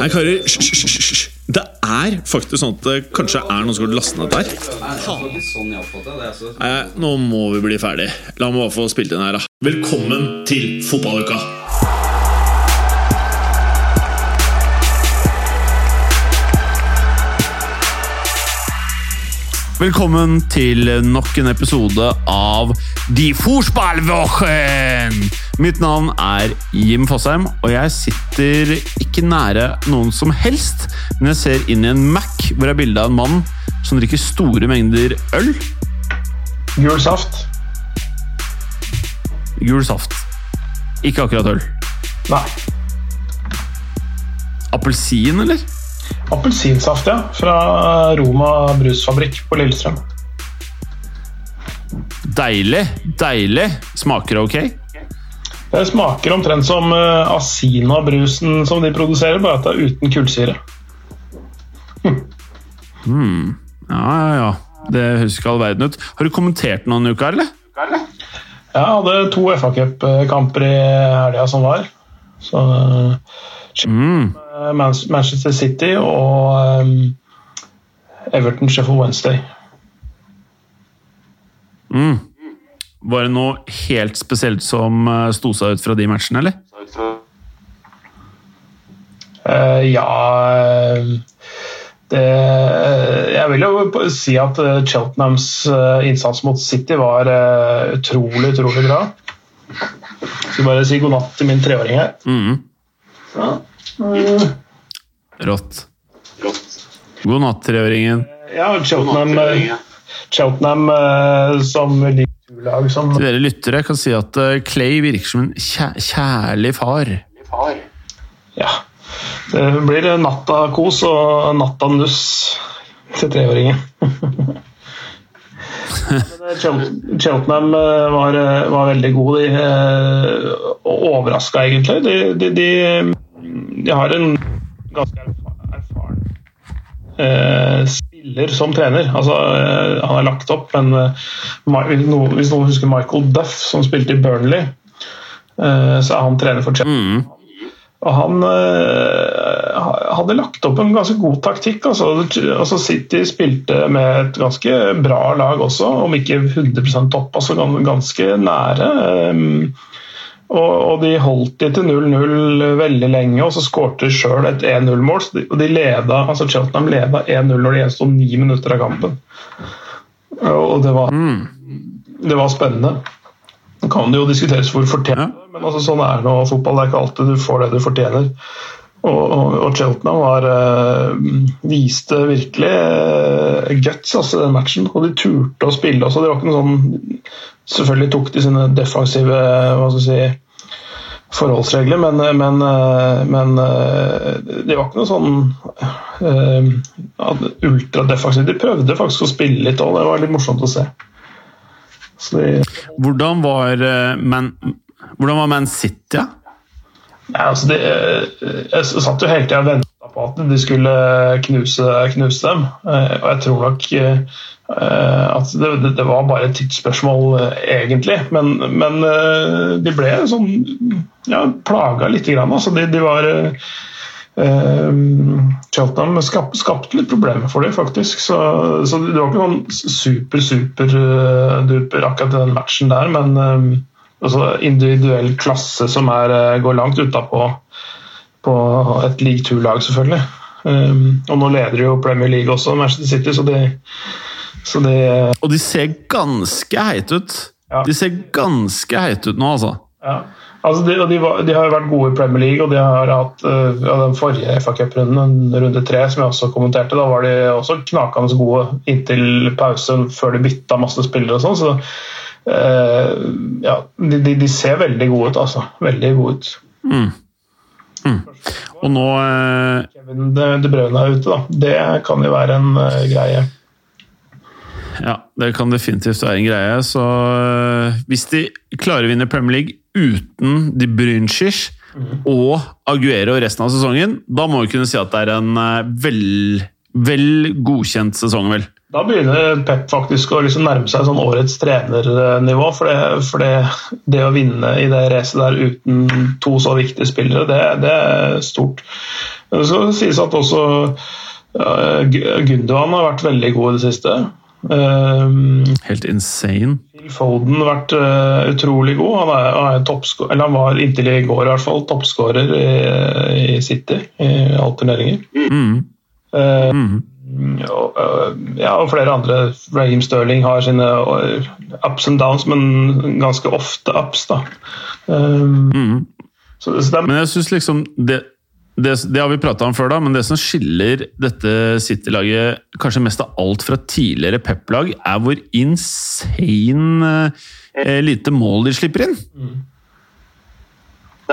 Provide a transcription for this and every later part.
Nei, karer, hysj. Det er faktisk sånn at det kanskje er noen som har lastet ned dette her. Nei, nå må vi bli ferdig. La meg bare få spilt inn her, da. Velkommen til fotballuka! Velkommen til nok en episode av De Fußballwochen! Mitt navn er Jim Fosheim, og jeg sitter ikke nære noen som helst, men jeg ser inn i en Mac hvor det er bilde av en mann som drikker store mengder øl. Gul saft? Gul saft. Ikke akkurat øl. Nei. Appelsin, eller? Appelsinsaft, ja. Fra Roma brusfabrikk på Lillestrøm. Deilig. Deilig. Smaker det ok? Det smaker omtrent som uh, Asina-brusen som de produserer, bare at det er uten kullsyre. Hmm. Ja, ja, ja. Det høres ikke all verden ut. Har du kommentert noen uker, eller? Jeg hadde to FA Cup-kamper i helga som var. Så Mm. Manchester City og um, Everton Sheffield Wednesday. Mm. Var det noe helt spesielt som eh, sto seg ut fra de matchene, eller? Uh, ja eh, det, Jeg vil jo si at eh, Cheltenhams eh, innsats mot City var eh, utrolig, utrolig bra. Skal bare si god natt til min treåring her. Mm. Ja. Uh. Rått. God natt, treåringen. Ja, Cheltenham, eh, Cheltenham som som lag som Til dere lyttere kan si at eh, Clay virker som en kjær kjærlig far. Ja. Det blir natta kos og natta nuss til treåringen. Eh, Chel- Cheltenham eh, var, eh, var veldig gode, de. eh, overraska, egentlig. De, de, de, de har en ganske erfaren eh, spiller som trener. Altså, eh, han er lagt opp, men eh, hvis noen husker Michael Duff, som spilte i Burnley, eh, så er han trener for Chelsea. Mm. Og han hadde lagt opp en ganske god taktikk. Altså, altså City spilte med et ganske bra lag også, om ikke 100% topp, altså ganske nære. Og, og de holdt de til 0-0 veldig lenge, og så skårte de sjøl et 1-0-mål. Og de leda, altså Cheltenham leda 1-0 når det gjensto ni minutter av kampen. Og det var, det var spennende. Det kan jo diskuteres hvor fortjent er, men altså, sånn er nå fotball. Det er ikke alltid du får det du fortjener. Og, Cheltenham var, eh, viste virkelig eh, guts altså, den matchen. Og de turte å spille Altså, Det var ikke noe sånn Selvfølgelig tok de sine defensive hva skal si, forholdsregler, men, men, eh, men det var ikke noe sånn uh, ultradefensivt. De prøvde faktisk å spille litt òg, det var litt morsomt å se. De, Hvordan var Man, hvordan var Man City? Ja? Nei, altså det, eh, jeg satt jo hele tida og venta på at de skulle knuse, knuse dem. Eh, Og jeg tror nok eh, at det, det- var bare et tidsspørsmål, egentlig. Men, men de ble sånn ja, plaga lite grann. Altså de, de var eh, Cheltenham skap, skapte litt problemer for dem, faktisk. Så, så det var ikke sånn super, super eh, duper akkurat i den matchen der, men altså individuell klasse som er, eh, går langt utapå på et league two-lag, selvfølgelig. Um, og nå leder jo Premier League også, Manchester City, så de, så de Og de ser ganske heite ut. Ja. De ser ganske heite ut nå, altså. ja. Altså de, de, var, de har jo vært gode i Premier League, og de har hatt uh, ja, den forrige FA Cup-runden, runde tre, som jeg også kommenterte. Da var de også knakende gode inntil pausen, før de bytta masse spillere og sånn. Så ja, de, de, ser veldig gode ut, altså. Veldig gode ut. Og nå eh, Kevin De, Bruyne er ute, da. Det kan jo være en uh, greie. Ja, det kan definitivt være en greie. Så hvis de klarer å vinne Premier League uten De Brynschich og Aguero resten av sesongen, da må vi kunne si at det er en vel, vel godkjent sesong, vel? Da begynner Pep faktisk å liksom nærme seg sånn årets trenernivå. For, det, for det, det, å vinne i det racet der uten to så viktige spillere, det, det er stort. Men det skal sies at også uh, Gundogan har vært veldig god i det siste. Uh, Helt insane. Foden har vært uh, utrolig god. Han, er, han, er eller han var inntil i går i hvert fall toppskårer i, i, City i alle turneringer. Mm. mm. Øh, ja, og flere andre. Raheem Sterling har sine øh, ups and downs, men ganske ofte ups, da. Um, mm. så, så det, men jeg syns liksom det, det, det, har vi prata om før, da, men det som skiller dette City-laget kanskje mest av alt fra tidligere Pep-lag, er hvor insane eh, lite mål de slipper inn. Mm.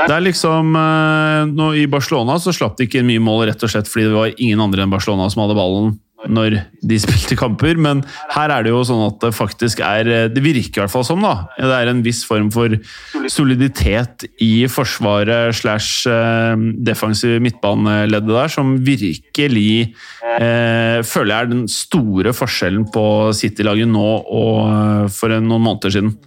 Det er liksom eh, nå, I Barcelona så slapp de ikke mye mål rett og slett fordi det var ingen andre enn Barcelona som hadde ballen når de spilte kamper, men her er det jo sånn at det faktisk er eh, Det virker i hvert fall som, da. Det er en viss form for soliditet i forsvaret slash defensiv midtbaneleddet der, som virkelig eh, føler jeg er den store forskjellen på City-laget nå og for noen måneder siden.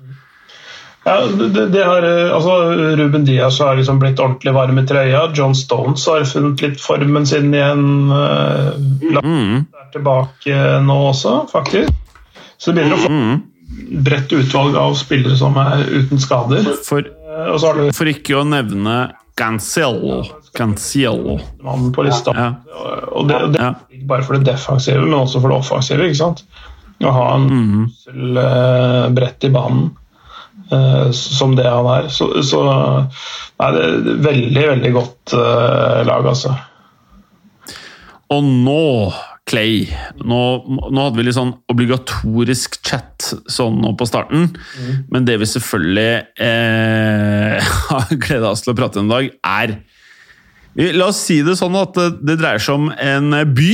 Ja, det, det har, eh, altså, Ruben Diaz har liksom blitt ordentlig varm i trøya. John Stones har funnet litt formen sin igjen. Uh, mm. er tilbake nå også, faktisk. Så det begynner å få mm. bredt utvalg av spillere som er uten skader. For, uh, for ikke å nevne Cancelo. Cancelo. Mannen på lista. Ja. Og det, det er ikke bare for det defensive, men også for det offensive. ikke sant? Å ha en mm. brett i banen. Uh, som det han er. Så, så nei, det er veldig, veldig godt uh, lag, altså. Og nå, Clay nå, nå, hadde vi litt sånn obligatorisk chat sånn nå på starten. Mm. Men det vi selvfølgelig eh, har gleda oss til å prate om i dag, er La oss si det sånn at det, det dreier seg om en by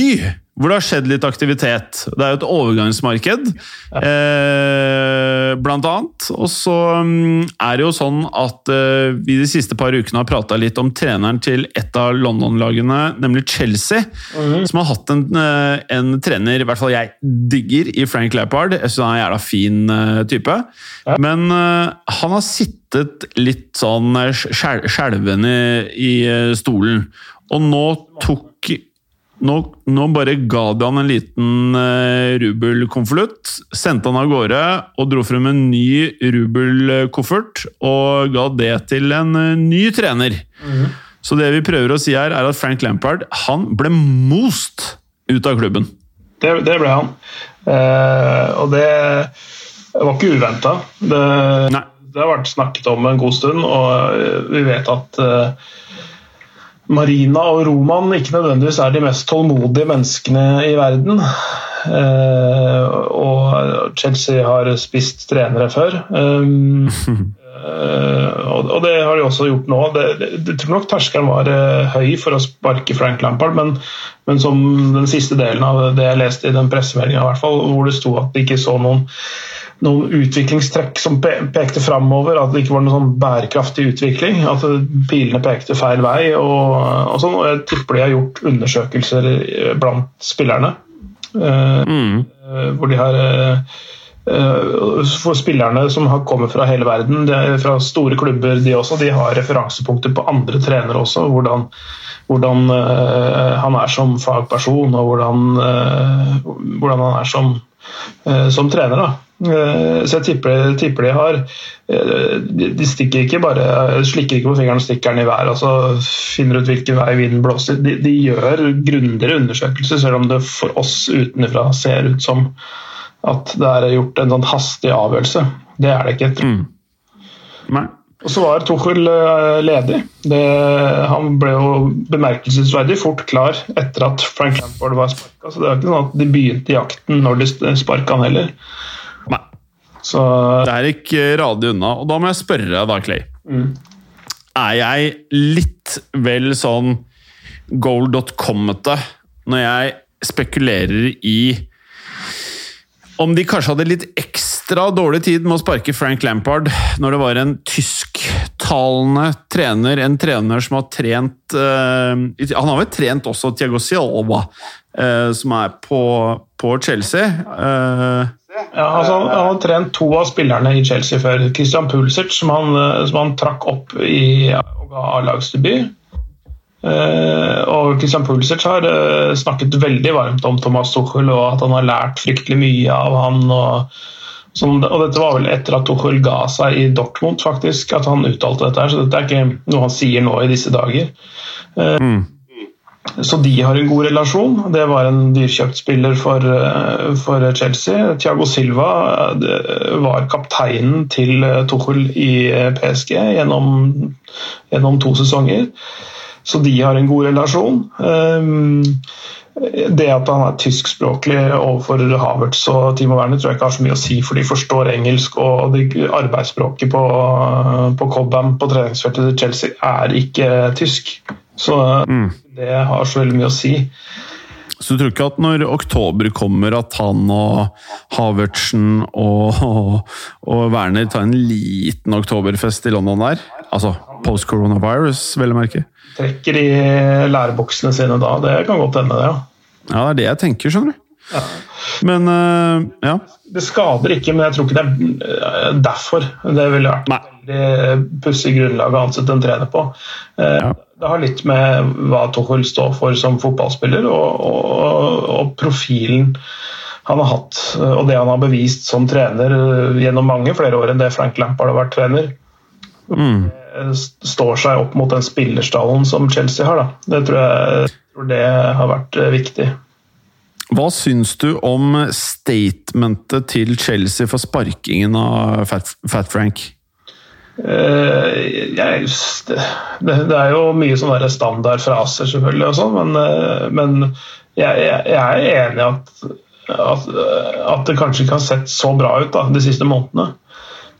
hvor det har skjedd litt aktivitet. Det er jo et overgangsmarked, eh, blant annet. Og så um, er det jo sånn at eh, vi de siste par ukene har prata litt om treneren til et av London-lagene, nemlig Chelsea. Mm. Som har hatt en, eh, en, trener, i hvert fall jeg digger, i Frank Lappard. Jeg syns han er en jævla fin type. Ja. Men han har sittet litt sånn skjelvende i stolen. Og nå tok nå, nå, bare ga de han en liten uh, rubelkonvolutt, sendte han av gårde og dro frem en ny rubelkoffert og ga det til en uh, ny trener. Mm. Så det vi prøver å si her, er at Frank Lampard han ble most ut av klubben. Det, det ble han. Uh, og det var ikke uventa. Det, det, har vært snakket om en god stund, og vi vet at Marina og Roman ikke nødvendigvis er de mest tålmodige menneskene i verden. Eh, og Chelsea har spist trenere før. Um, eh, og det har de også gjort nå. Jeg tror nok terskelen var eh, høy for å sparke Frank Lampard, men, men, som den siste delen av det jeg leste i den pressemeldinga, hvor det sto at de ikke så noen noen utviklingstrekk som pekte framover, at det ikke var noen sånn bærekraftig utvikling. At pilene pekte feil vei. Og, og sånn, og jeg tipper de har gjort undersøkelser blant spillerne. Eh, mm. Hvor de har eh, for spillerne som har kommet fra hele verden, fra store klubber, de også, de har referansepunkter på andre trenere også. Hvordan, hvordan han er som fagperson, og hvordan, hvordan han er som, som trener. Da. Eh, så jeg tipper, tipper, de har eh, De stikker ikke bare, slikker ikke på fingeren og stikker den i været og så finner ut hvilken vei vinden blåser. De, de gjør grundigere undersøkelser, selv om det for oss utenfra ser ut som at det er gjort en sånn hastig avgjørelse. Det er det ikke. Mm. Og så var Tuchel eh, ledig. Det, han ble jo bemerkelsesverdig fort klar etter at Frank Lampard var sparka. Så det var ikke sånn at de begynte jakten når de sparka han heller. Så Det er ikke radig unna. Og da må jeg spørre deg, da, Clay. Mm. Er jeg litt vel sånn goal.com-ete når jeg spekulerer i om de kanskje hadde litt ekstra dårlig tid med å sparke Frank Lampard når det var en tysktalende trener, en trener som har trent uh, Han har vel trent også Tiago Silva, uh, som er på på Chelsea. Uh, ja, altså, han, han har trent to av spillerne i Chelsea før. Christian Pulisic, som han, som han trakk opp i A-lagsdebut. Uh, og Christian Pulisic har uh, snakket veldig varmt om Thomas Tuchel og at han har lært fryktelig mye av han. Og, som, og dette var vel etter at Tuchel ga seg i Dortmund, faktisk, at han uttalte dette. her, Så dette er ikke noe han sier nå i disse dager. Uh, mm. Så de har en god relasjon. Det var en dyrkjøpt spiller for, eh, for Chelsea. Thiago Silva eh, var kapteinen til eh, Tuchel i PSG gjennom, gjennom to sesonger. Så de har en god relasjon. Det at han er tyskspråklig overfor Havertz og Timo Werner tror jeg ikke har så mye å si, for de forstår engelsk. Og arbeidsspråket på, på Cobham på treningsfeltet til Chelsea er ikke tysk. Så mm. det har så veldig mye å si. Så du tror ikke at når oktober kommer, at han og Havertzen og, og, og, Werner tar en liten oktoberfest i London der? Altså post coronavirus, vel å merke? Trekker i læreboksene sine da. Det kan godt hende, det. Ja. ja, det er det jeg tenker, skjønner du. Ja. Men uh, ja. Det skader ikke, men jeg tror ikke det er derfor. Det ville vært et pussig grunnlag å ansette en trener på. Uh, ja det har litt med hva Tuchel står for som fotballspiller, og, og, og, profilen han har hatt, og det han har bevist som trener gjennom mange flere år enn det Frank Lampard har vært trener. Mm. Står seg opp mot den spillerstallen som Chelsea har. Da. Det tror jeg tror det har vært viktig. Hva syns du om statementet til Chelsea for sparkingen av Fat, Fat Frank? Eh, jeg, det, det, er jo mye sånne standardfraser, selvfølgelig, og sånn, men, eh, men jeg, jeg, jeg, er enig i at, at, at, det kanskje ikke har sett så bra ut da, de siste månedene.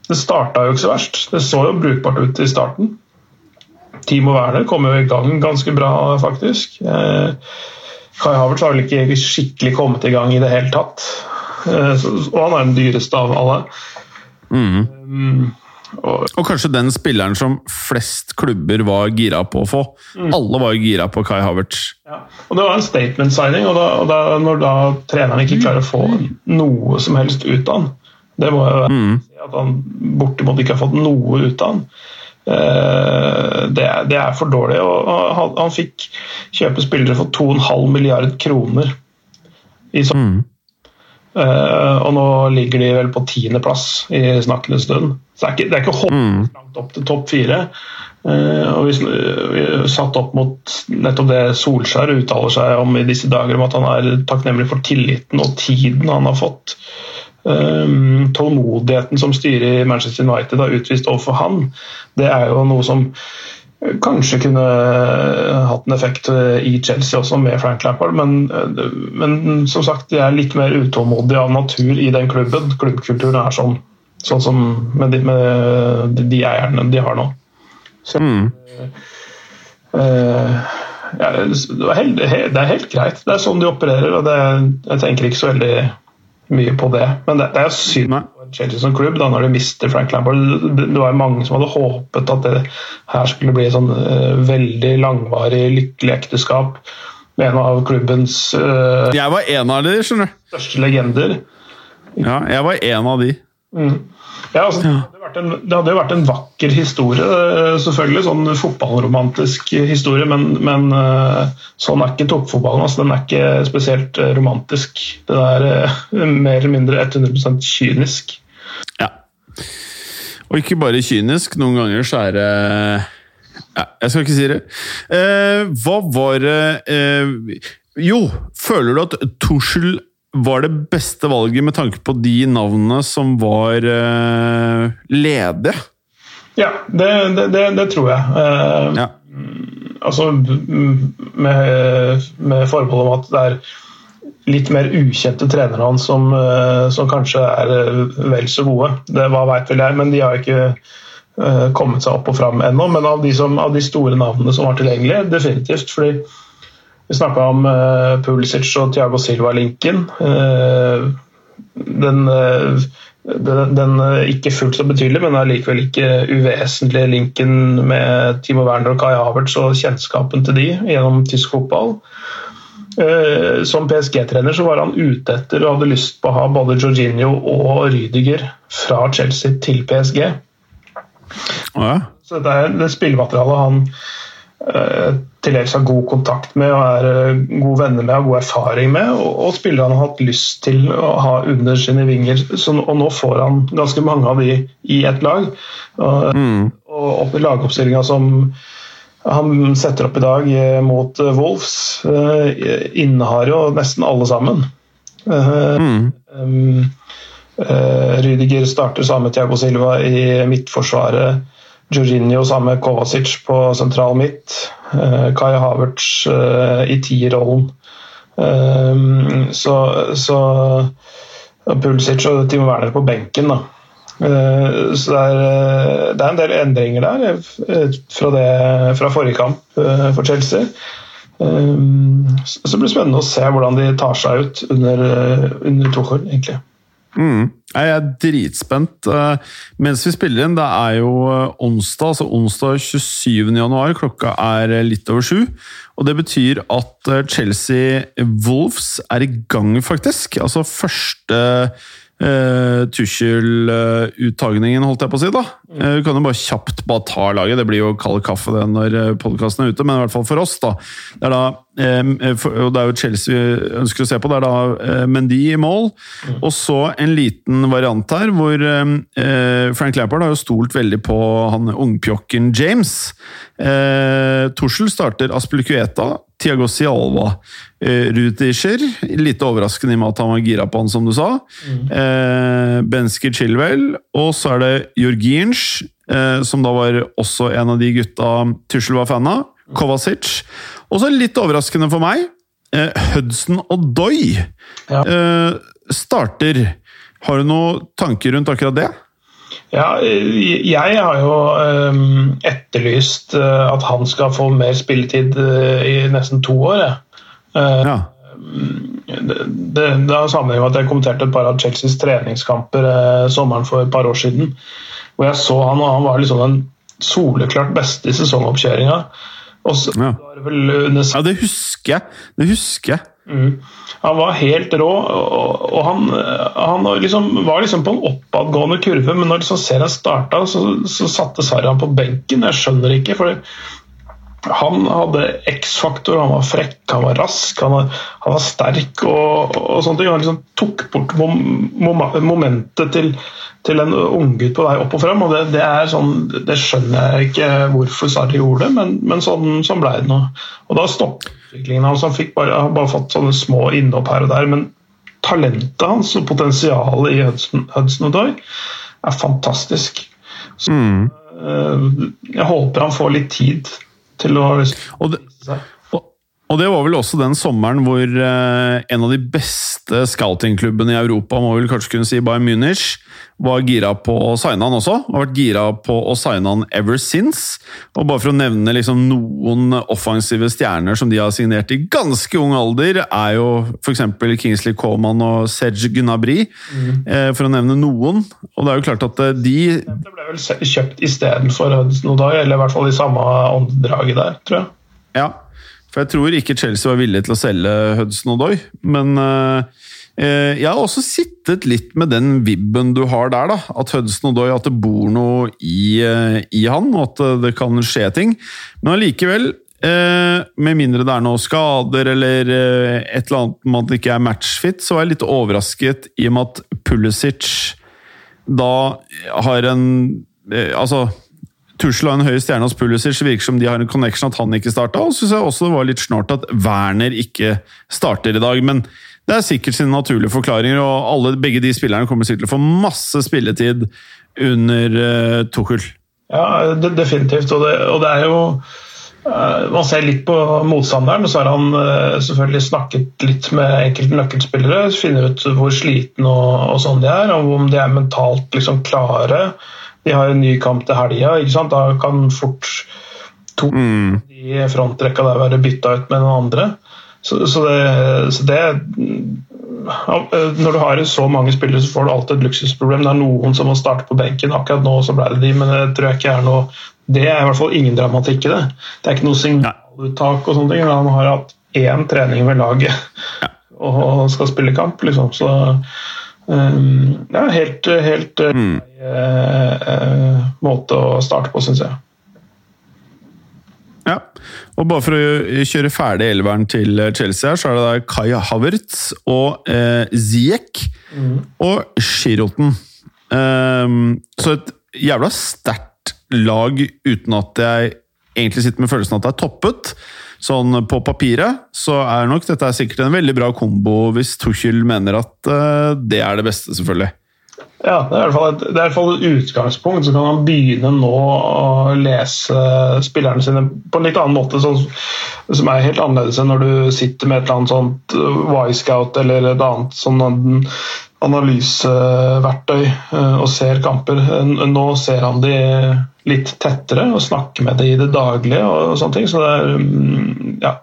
Det starta jo ikke så verst. Det så jo brukbart ut i starten. Timo Werner kom jo i gang ganske bra, faktisk. Eh, Kai Havertz har vel ikke skikkelig kommet i gang i det hele tatt. Og han er den dyreste av alle. Mm. Og, og, kanskje den spilleren som flest klubber var gira på å få. Mm. Alle var gira på Kai Havertz. Ja. Og Det var en statement signing, og, da, og da, når da treneren ikke klarer å få noe som helst ut av han Det må jo være mm. at han bortimot ikke har fått noe ut av han. Eh, det, det, er for dårlig. og Han, han fikk kjøpe spillere for 2,5 milliard kroner i sommer. Mm. Uh, og nå ligger de vel på tiendeplass i snakkende stund. Så det er ikke, det mm. langt opp til topp fire. Uh, og vi, satt opp mot nettopp det Solskjær uttaler seg om i disse dager, om at han er takknemlig for tilliten og tiden han har fått. Um, tålmodigheten som styret i Manchester United har utvist overfor han, det er jo noe som kanskje kunne hatt en effekt i Chelsea også, med Frank Lampard. Men, men som sagt, de er litt mer utålmodige av natur i den klubben. Klubbkulturen er sånn, sånn som med de, med de eierne de har nå. Så, mm. uh, ja, det, er helt, det, er helt, greit. Det er sånn de opererer. og det, Jeg tenker ikke så veldig mye på det. Men det, det er synd for Chelsea som klubb da, når de mister Frank Lampard. Det var mange som hadde håpet at det her skulle bli sånn uh, veldig langvarig, lykkelig ekteskap med en av klubbens uh, Jeg var en av de, skjønner du. Største legender. Ja, jeg var en av de. Mm. Ja, altså, det, hadde en, det, hadde jo vært en vakker historie, eh, selvfølgelig. Sånn fotballromantisk historie, men, men eh, sånn er ikke toppfotballen. Altså, den er ikke spesielt eh, romantisk. Den er mer eller mindre 100% kynisk. Ja. Og ikke bare kynisk. Noen ganger så er det ja, Jeg skal ikke si det. Eh, hva var det eh, Jo, føler du at Tuschel var det beste valget med tanke på de navnene som var uh, ledige? Ja, det, det, det, tror jeg. Uh, ja. Altså med, med forbehold om at det er litt mer ukjente trenere som, uh, som kanskje er vel så gode. Det hva veit vel jeg, men de har ikke kommet seg opp og fram ennå. Men av de, som, av de store navnene som var tilgjengelige, definitivt. fordi vi snakka om uh, Pulisic og Thiago Silva-linken. Uh, den, uh, den, den ikke fullt så betydelig, men allikevel ikke uvesentlige linken med Timo Werner og Kai Havertz og kjennskapen til de gjennom tysk fotball. Som PSG-trener så var han ute etter og hadde lyst på å ha både Jorginho og Rydiger fra Chelsea til PSG. Ja. Så det er det spillematerialet han til dels har god kontakt med og er eh, gode venner med og god erfaring med, og, og han har hatt lyst til å ha under sine vinger. Så, og nå får han ganske mange av de i ett lag. Og, Mm. og opp i lagoppstillinga som han setter opp i dag eh, mot eh, Wolves, eh, innehar jo nesten alle sammen. Mm. Um, eh, Rydiger starter sammen med Thiago Silva i midtforsvaret. Jorginho sammen med Kovacic på sentral midt. Uh, Kai Havertz eh, i tierrollen. Um, så, så Pulisic og Timo Werner på benken, da. Eh, så det er, eh, det er en del endringer der eh, fra, det, fra forrige kamp eh, for Chelsea. Så det blir spennende å se hvordan de tar seg ut under, eh, under Tuchel, egentlig. Mm. Jeg er dritspent. Eh, Mens vi spiller inn, det er jo eh, onsdag, altså onsdag 27. januar. Klokka er eh, litt over sju. Og det betyr at Chelsea Wolves er i gang, faktisk. Altså første uh, Tussel-uttagningen, holdt jeg på å si. da. Uh, Vi kan jo bare kjapt bare ta laget. Det blir jo kald kaffe det når podkasten er ute, men i hvert fall for oss, da. Det er da eh, for, og det er jo Chelsea vi ønsker å se på. Det er da eh, Mendy i mål. Og så en liten variant her hvor eh, Frank Lampard har jo stolt veldig på han ungpjokken James. Eh, Tuchel starter Aspilicueta, Tiago Sialva, eh, Rutischer. Litt overraskende i og med at han var gira på han, som du sa. Eh, Bensker Chilwell. Og så er det Jorginch, eh, som da var også en av de gutta Tussel var fan av. Kovacic. Og så litt overraskende for meg, eh, Hudson og Doy Ja. eh, starter. Har du noen tanker rundt akkurat det? Ja, eh, jeg har jo eh, etterlyst eh, at han skal få mer spilletid eh, i nesten to år. Ja. det, det, det har sammenheng med at jeg kommenterte et par av Chelseas treningskamper sommeren for et par år siden. Hvor jeg så han, og han var liksom den soleklart beste i sesongoppkjøringa. Ja. det vel under ja, det husker jeg. Det husker jeg. Mm. Han var helt rå, og, han, han liksom, var liksom på en oppadgående kurve, men når liksom serien starta, så, så satte Sarri han på benken. Jeg skjønner ikke, for han hadde X-faktor, han var frekk, han var rask, han var, han var sterk og, og sånne ting. Han liksom tok bort mom, mom, momentet til, til en unggutt på vei opp og frem. og det, det, sånn, det skjønner jeg ikke hvorfor Sarri gjorde, men, men sånn, sånn ble det nå. Og da stoppet utviklingen hans. Han bare, har bare fått sånne små innhopp her og der. men talentet hans og potensialet i Hudson, Hudson Odoi er fantastisk. Så, Mm. eh, jeg håper han får litt tid til å Og det, og, og det var vel også den sommeren hvor eh, en av de beste scoutingklubbene i Europa, må vel kanskje kunne si Bayern Munich, var gira på å signe han også. Har vært gira på å signe han ever since. Og bare for å nevne liksom noen offensive stjerner som de har signert i ganske ung alder, er jo f.eks. Kingsley Coman og Serge Gnabry, eh, for å nevne noen. Og det er jo klart at eh, de Det ble vel kjøpt istedenfor Hudson Dag, eller i hvert fall i samme åndedraget der, tror jeg. Ja, for jeg tror ikke Chelsea var villig til å selge Hudson og Doy, men eh, eh, jeg har også sittet litt med den vibben du har der, da. At Hudson Odoi, at det bor noe i, eh, i han, og at det kan skje ting. Men allikevel, med mindre det er noe skader eller et eller annet med at det ikke er matchfit, så var jeg litt overrasket i og med at Pulisic da har en Altså Tussel har en høy stjerne hos Pulisic, virker som de har en connection at han ikke starta. Og så syns jeg også det var litt snålt at Werner ikke starter i dag. Men det er sikkert sine naturlige forklaringer, og alle, begge de spillerne kommer sikkert til å få masse spilletid under uh, Tuchel. Ja, det, definitivt. Og det, og det er jo eh, Man ser litt på motstanderen, så har han eh, selvfølgelig snakket litt med enkelte nøkkelspillere. Finner ut hvor sliten og, og sånn de er, og om de er mentalt liksom klare. De har en ny kamp til helga. Da kan fort to Mm. i frontrekka der være bytta ut med noen andre. Så, så det, så det Når du har så mange spillere, så får du alltid et luksusproblem. Det er noen som må starte på benken. Akkurat nå så ble det de, men det tror jeg ikke er noe Det er i hvert fall ingen dramatikk i det. Det er ikke noe signaluttak og sånne ting. Han har hatt én trening med laget og skal spille kamp, liksom. Så ja, helt, helt mm. uh, måte å starte på, syns jeg. Ja, og bare for å kjøre ferdig elveren til Chelsea, her, så er det da Kai Havertz og eh, Ziek mm. og Shiroten. Um, så et jævla sterkt lag uten at jeg egentlig sitter med følelsen at det er toppet. Sånn på papiret så er nok dette er sikkert en veldig bra kombo hvis Tuchel mener at uh, det er det beste, selvfølgelig. Ja, det er, et, det er i hvert fall et utgangspunkt. Så kan han begynne nå å lese spillerne sine på en litt annen måte, sånn, som er helt annerledes enn når du sitter med et eller annet sånt Y-scout eller et annet sånn analyseverktøy eh, og ser kamper. Nå ser han de litt tettere og snakker med det i det daglige. og sånne ting, så er, mm, ja,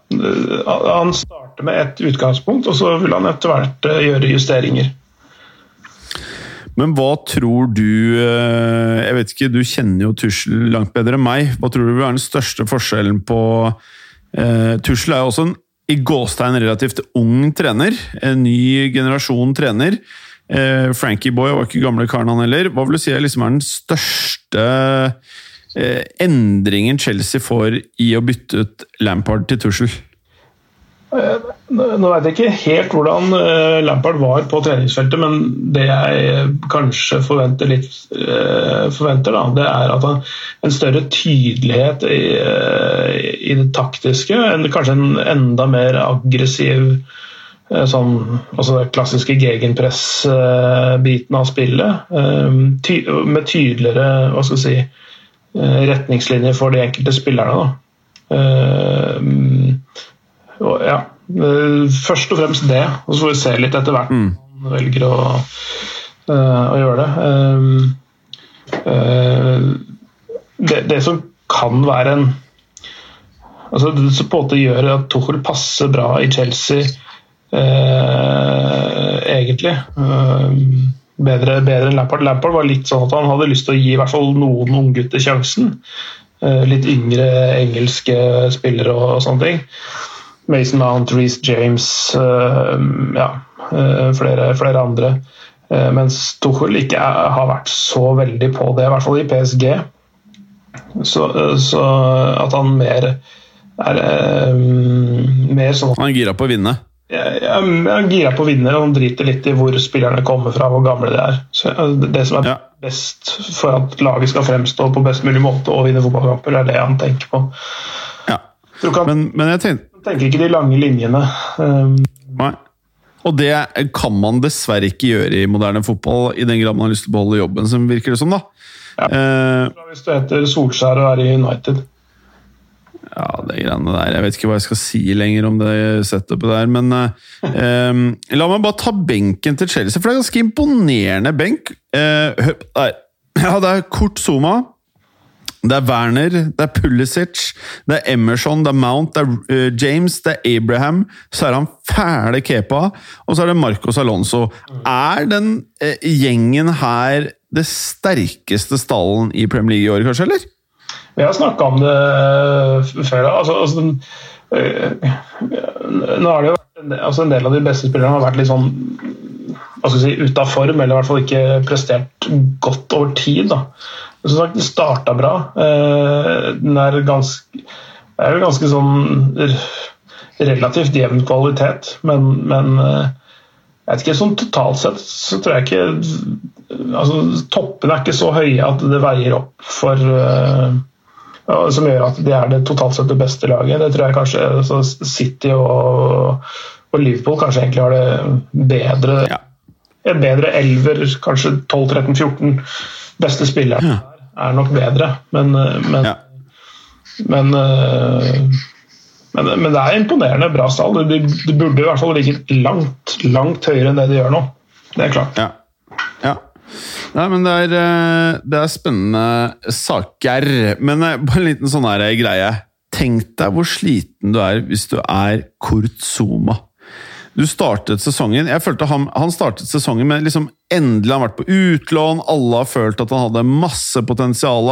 Han starter med et utgangspunkt, og så vil han etter hvert eh, gjøre justeringer. Men hva tror du eh, Jeg vet ikke, du kjenner jo Tussel langt bedre enn meg. Hva tror du vil være den største forskjellen på eh, Tussel er jo også en i gåstegn relativt ung trener. En ny generasjon trener. Eh, Frankie Boy var ikke gamle karen, han heller. Hva vil du si er liksom den største eh, endringen Chelsea får i å bytte ut Lampard til Tussel? Eh, nå vet jeg ikke helt hvordan eh, Lampard var på treningsfeltet, men det jeg kanskje forventer litt eh, forventer, da, det er at han, en større tydelighet i, i det taktiske. En, kanskje en enda mer aggressiv Eh, sånn, altså den klassiske gegenpress-biten av spillet. Eh, med tydeligere hva skal si, eh, retningslinjer for de enkelte spillerne. Og, ja, først og fremst det, og så får vi se litt etter hvert om mm. velger å, å gjøre det. det. Det som kan være en altså Det som på en måte gjør at Tuchel passer bra i Chelsea egentlig. Eh, bedre, bedre, enn Lampard. Lampard var litt sånn at han hadde lyst til å gi i hvert fall noen unggutter sjansen. Eh, litt yngre engelske spillere og, og sånne ting. Mason Mount, Reece James, eh, ja, eh, flere, flere, andre. Eh, mens Tuchel ikke er, har vært så veldig på det, i hvert fall i PSG. Så, så at han mer er mer sånn Han er gira på å vinne? Jeg, er gira på å vinne, og han driter litt i hvor spillerne kommer fra, hvor gamle de er. Så det som er ja. best for at laget skal fremstå på best mulig måte og vinne fotballkamper, er det han tenker på. Ja. Kan, men, men, jeg tenker, tenker ikke de lange linjene. Um, Nei. Og det kan man dessverre ikke gjøre i moderne fotball, i den grad man har lyst til å beholde jobben, som virker det som. da. Ja. Uh, Hvis du heter Solskjær og er i United. Ja, det greiene der Jeg vet ikke hva jeg skal si lenger om det setupet der, men uh, La meg bare ta benken til Chelsea, for det er ganske imponerende benk. Uh, ja, det er Kurt Zuma. Det er Werner, det er Pulisic, det er Emerson, det er Mount, det er uh, James, det er Abraham. Så er han fæle Kepa, og så er det Marcos Alonso. Er den gjengen her det sterkeste stallen i Premier League i år, kanskje, eller? Vi har snakka om det eh, før. Altså, altså, eh, nå har det jo altså, En del av de beste spillerne har vært litt sånn hva skal si, ute av form, eller i hvert fall ikke prestert godt over tid. da. Som sagt, det starta bra. Eh, den er ganske, er jo ganske sånn relativt jevn kvalitet, men, men jeg vet ikke, sånn Totalt sett så tror jeg ikke altså Toppene er ikke så høye at det veier opp for som gjør at de er det totalt sett det beste laget. Det tror jeg kanskje altså City og, og, Liverpool kanskje egentlig har det bedre ja. En bedre elver, kanskje 12-13-14 beste spillere ja. er nok bedre, men men, ja. men, men, men det er imponerende bra stall. De, de burde i hvert fall ligget langt, langt høyere enn det de gjør nå. Det er klart. Ja. ja. Nei, men det er, eh, det er spennende saker. Men eh, bare en liten sånn her greie. Tenk deg hvor sliten du er hvis du er Kurt. Du startet sesongen Jeg følte han, han startet sesongen med liksom Endelig har han vært på utlån, alle har følt at han hadde masse potensial.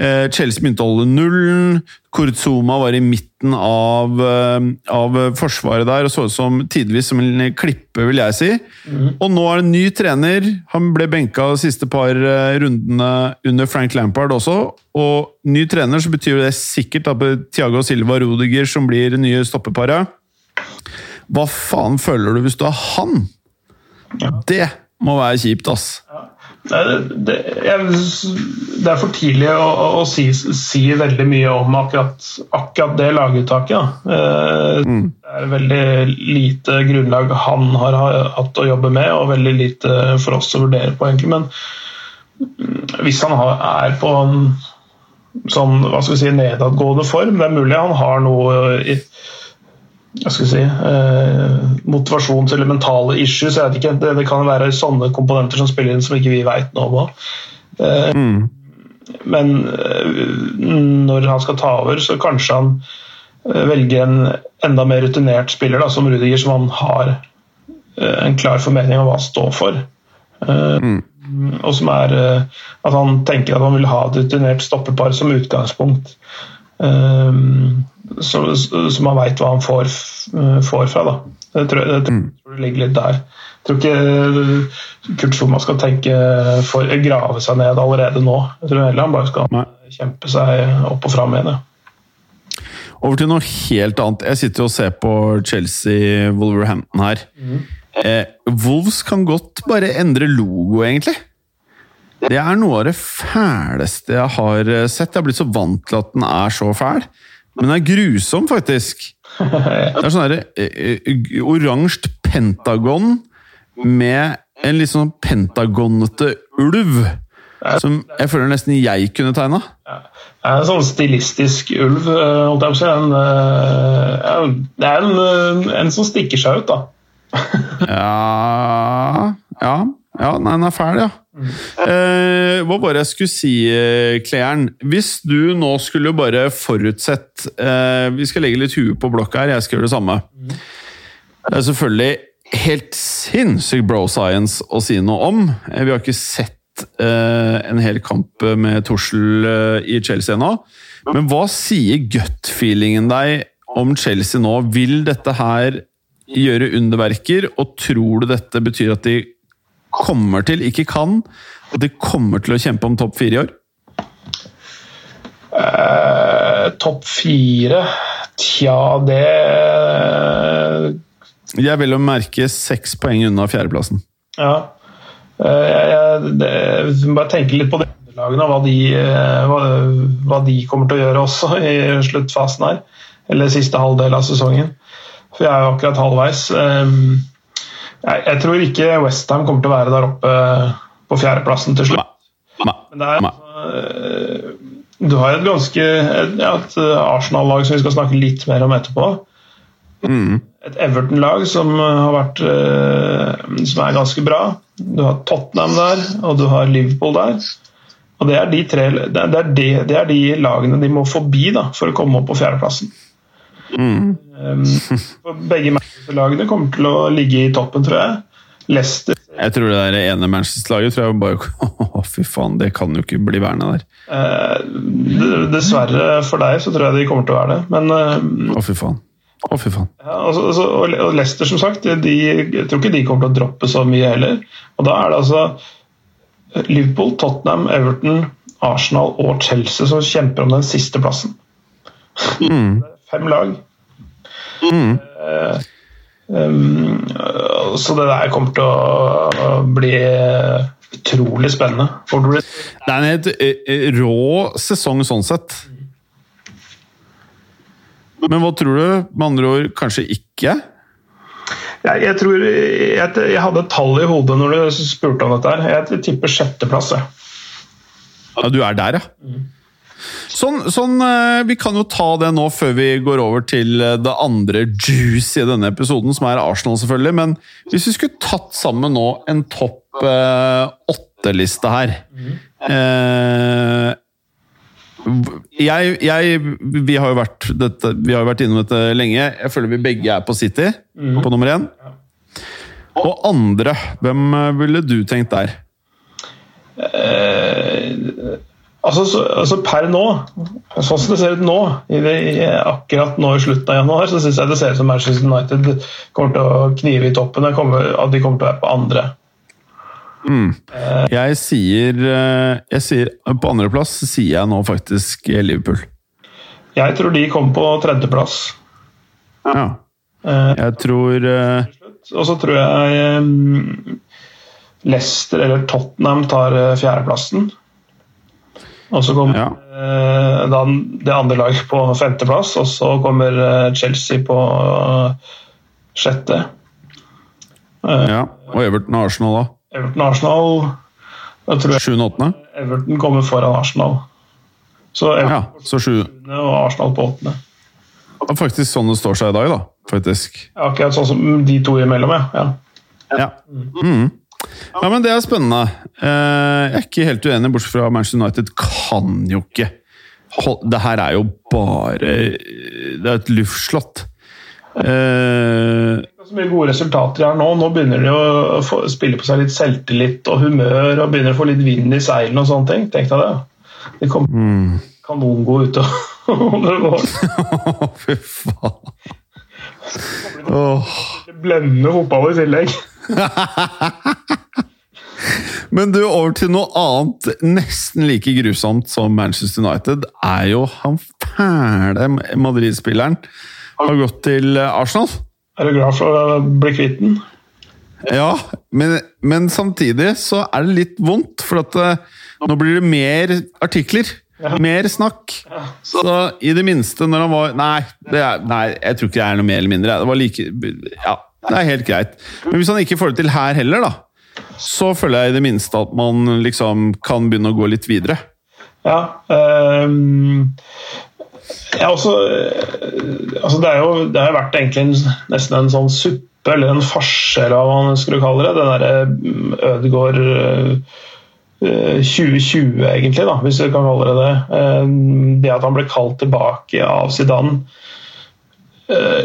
Eh, Chelsea begynte å holde nullen. Kurzuma var i midten av, eh, av forsvaret der og så ut som tidvis som en klippe, vil jeg si. Og nå er det en ny trener. Han ble benka de siste par eh, rundene under Frank Lampard også. Og ny trener så betyr det sikkert at Thiago Silva Rodiger som blir det nye stoppeparet. Hva faen føler du hvis du er han? Det må være kjipt, ass. Nei, det, jeg, det er for tidlig å, å si, si, veldig mye om akkurat, akkurat det laguttaket. Eh, mm. Det er veldig lite grunnlag han har hatt å jobbe med, og veldig lite for oss å vurdere på, egentlig. Men mm, hvis han har, er på en sånn hva skal vi si, nedadgående form, det er mulig han har noe i, hva skal jeg si, eh, motivasjons- eller mentale issues. jeg vet ikke, det, det, kan være sånne komponenter som spiller inn som ikke vi vet noe om. Eh, mm. Men eh, når han skal ta over, så kanskje han eh, velger en enda mer rutinert spiller da, som Rudiger, som han har eh, en klar formening om hva han står for. Eh, mm. Og som er at han tenker at han vil ha et rutinert stoppepar som utgangspunkt. Um, så, så, man veit hva han får, eh, får fra. da. Jeg tror, jeg tror, mm. det ligger litt der. Jeg tror ikke eh, Kurt Schumann skal tenke for, grave seg ned allerede nå. Jeg tror heller han bare skal Nei. kjempe seg opp og fram igjen. Over til noe helt annet. Jeg sitter og ser på Chelsea-Wolverhampton her. Mm. Eh, Wolves kan godt bare endre logo, egentlig. Det er noe av det fæleste jeg har sett. Jeg har blitt så vant til at den er så fæl. Men den er grusom, faktisk. Det er sånn derre eh, eh, oransje pentagon med en litt sånn pentagonete ulv. Som jeg føler nesten jeg kunne tegna. Ja. Det er en sånn stilistisk ulv. holdt jeg på Eh, en, det er en, en, som stikker seg ut, da. ja Ja. Ja, nei, den er fæl, ja. Eh, hva var det jeg skulle si, eh, Kleeren? Hvis du nå skulle bare forutsett eh, Vi skal legge litt huet på blokka her, jeg skal gjøre det samme. Det er selvfølgelig helt sinnssykt bro science å si noe om. Eh, vi har ikke sett eh, en hel kamp med Torsel eh, i Chelsea ennå. Men hva sier gut-feelingen deg om Chelsea nå? Vil dette her gjøre underverker, og tror du dette betyr at de kommer til, ikke kan, at de kommer til å kjempe om topp fire i år? Eh, topp fire Tja, det Jeg vil jo merke seks poeng unna fjerdeplassen. Ja. Uh, jeg, jeg, det, bare tenke litt på de underlagene og hva de, uh, hva, hva de kommer til å gjøre også i sluttfasen her. Eller siste halvdel av sesongen. For jeg er jo akkurat halvveis. Um, jeg, jeg tror ikke Westham kommer til å være der oppe på fjerdeplassen til slutt. Men det er altså, Du har et ganske ja, et Arsenal-lag som vi skal snakke litt mer om etterpå. Mm. Et Everton-lag som har vært som er ganske bra. Du har Tottenham der, og du har Liverpool der. Og Det er de, tre, det er de, det er de lagene de må forbi da, for å komme opp på fjerdeplassen. Mm. Um, begge Manchester-lagene kommer til å ligge i toppen, tror jeg. Leicester Jeg tror det der ene Manchester-laget tror jeg bare Å, fy faen, det kan jo ikke bli værende der. Uh, dessverre for deg så tror jeg de kommer til å være det, men uh, Å, fy faen. Å, fy faen. Ja, altså, altså, og Leicester, som sagt, de, jeg tror ikke de kommer til å droppe så mye heller. Og da er det altså Liverpool, Tottenham, Everton, Arsenal og Chelsea som kjemper om den siste plassen. Mm. Fem lag. Mm. Um, så det der kommer til å bli utrolig spennende. Det er en helt eh, rå sesong sånn sett. Men hva tror du? Med andre ord kanskje ikke? Jeg, jeg tror jeg, jeg, hadde et tall i hodet når du spurte om dette. her. Jeg tipper sjetteplass. Ja, du er der, ja? Sånn, sånn, eh, Vi kan jo ta det nå før vi går over til eh, det andre juice i denne episoden, som er Arsenal, selvfølgelig. Men hvis vi skulle tatt sammen nå en topp eh, åtte-liste her jeg, jeg, vi, har jo vært dette, vi har jo vært innom dette lenge. Jeg føler vi begge er på City, på nummer én. Og andre, hvem ville du tenkt der? Uh, Altså, så, altså, Per nå, sånn som det ser ut nå, i det, i akkurat nå i slutten av januar, så syns jeg det ser ut som Manchester United kommer til å knive i toppen. Kommer, at de kommer til å være på andre. Mm. Jeg sier, eh, jeg sier På andreplass sier jeg nå faktisk Liverpool. Jeg tror de kommer på tredjeplass. Ja. Jeg tror uh... Og så tror jeg um, Leicester eller Tottenham tar fjerdeplassen. Og så kommer ja. uh, det andre laget på femteplass, og så kommer Chelsea på sjette. ja, Og Everton og Arsenal, da? Everton og Arsenal 7. Everton kommer foran Arsenal. Så Everton ja, så sju. og Arsenal på åttende. Det er faktisk sånn det står seg i dag, da. faktisk. Ja, Akkurat sånn som de to imellom, ja. Ja, mm. Ja men det er spennende. Eh, jeg er ikke helt uenig, bortsett fra Manchester United kan jo ikke Det her er jo bare Det er et luftslott. Det er så mye gode resultater her nå. Nå begynner de å spille på seg litt selvtillit og humør og begynner å få litt vind i seilene og sånne ting. Tenk deg det. De kommer mm. kanongode ut om det går. Fy faen. Oh. Blendende fotball i tillegg. Men du, over til noe annet nesten like grusomt som Manchester United, er jo han fæle Madrid-spilleren har gått til Arsenal. Er du glad for å bli kvitt den? Ja, men, men, samtidig så er det litt vondt, for at det, nå blir det mer artikler. Ja. Mer snakk. Ja. Så i det minste, når han var nei, er, nei, jeg tror ikke det er noe mer eller mindre. Det var like Ja, det er helt greit. Men hvis han ikke får det til her heller, da, så føler jeg i det minste at man liksom kan begynne å gå litt videre. Ja. Um, ja, også, eh, altså det, jo, det, har vært egentlig en, nesten en sånn suppe, eller en farse, eller hva man skulle kalle det. Den derre Ødegaard 2020, eh, egentlig, da, hvis vi kan kalle det det. Eh, det at han ble kalt tilbake av Zidane.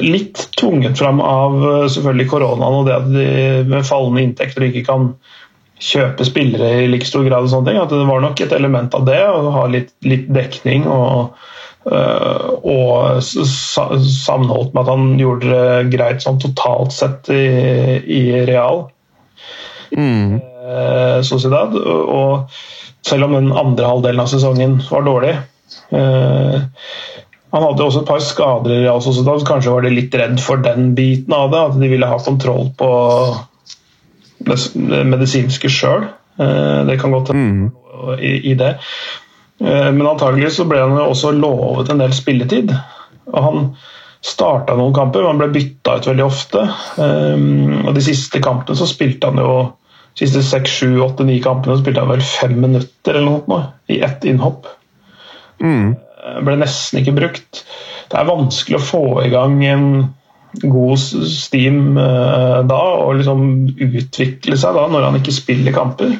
Litt tvunget fram av selvfølgelig koronaen og det at de med fallende inntekter ikke kan kjøpe spillere i like stor grad. og sånne ting, at Det var nok et element av det, å ha litt, litt dekning. og Eh, og sammenholdt med at han gjorde det greit sånn totalt sett i, i Real. Mm. Eh, Sociedad. Og selv om den andre halvdelen av sesongen var dårlig eh, Han hadde også et par skader i Real Sociedad, så kanskje var de litt redd for den biten av det. At de ville ha kontroll på det medisinske sjøl. Det kan godt hende mm. i, i det. Eh, men antagelig så ble han også lovet en del spilletid. Og han starta noen kamper, men han ble bytta ut veldig ofte. Eh, og de siste kampene så spilte han jo de siste seks, sju, åtte, ni kampene så spilte han vel fem minutter eller noe i ett innhopp. Mm. Eh, ble nesten ikke brukt. Det er vanskelig å få i gang en god steam da, og liksom utvikle seg da når han ikke spiller kamper.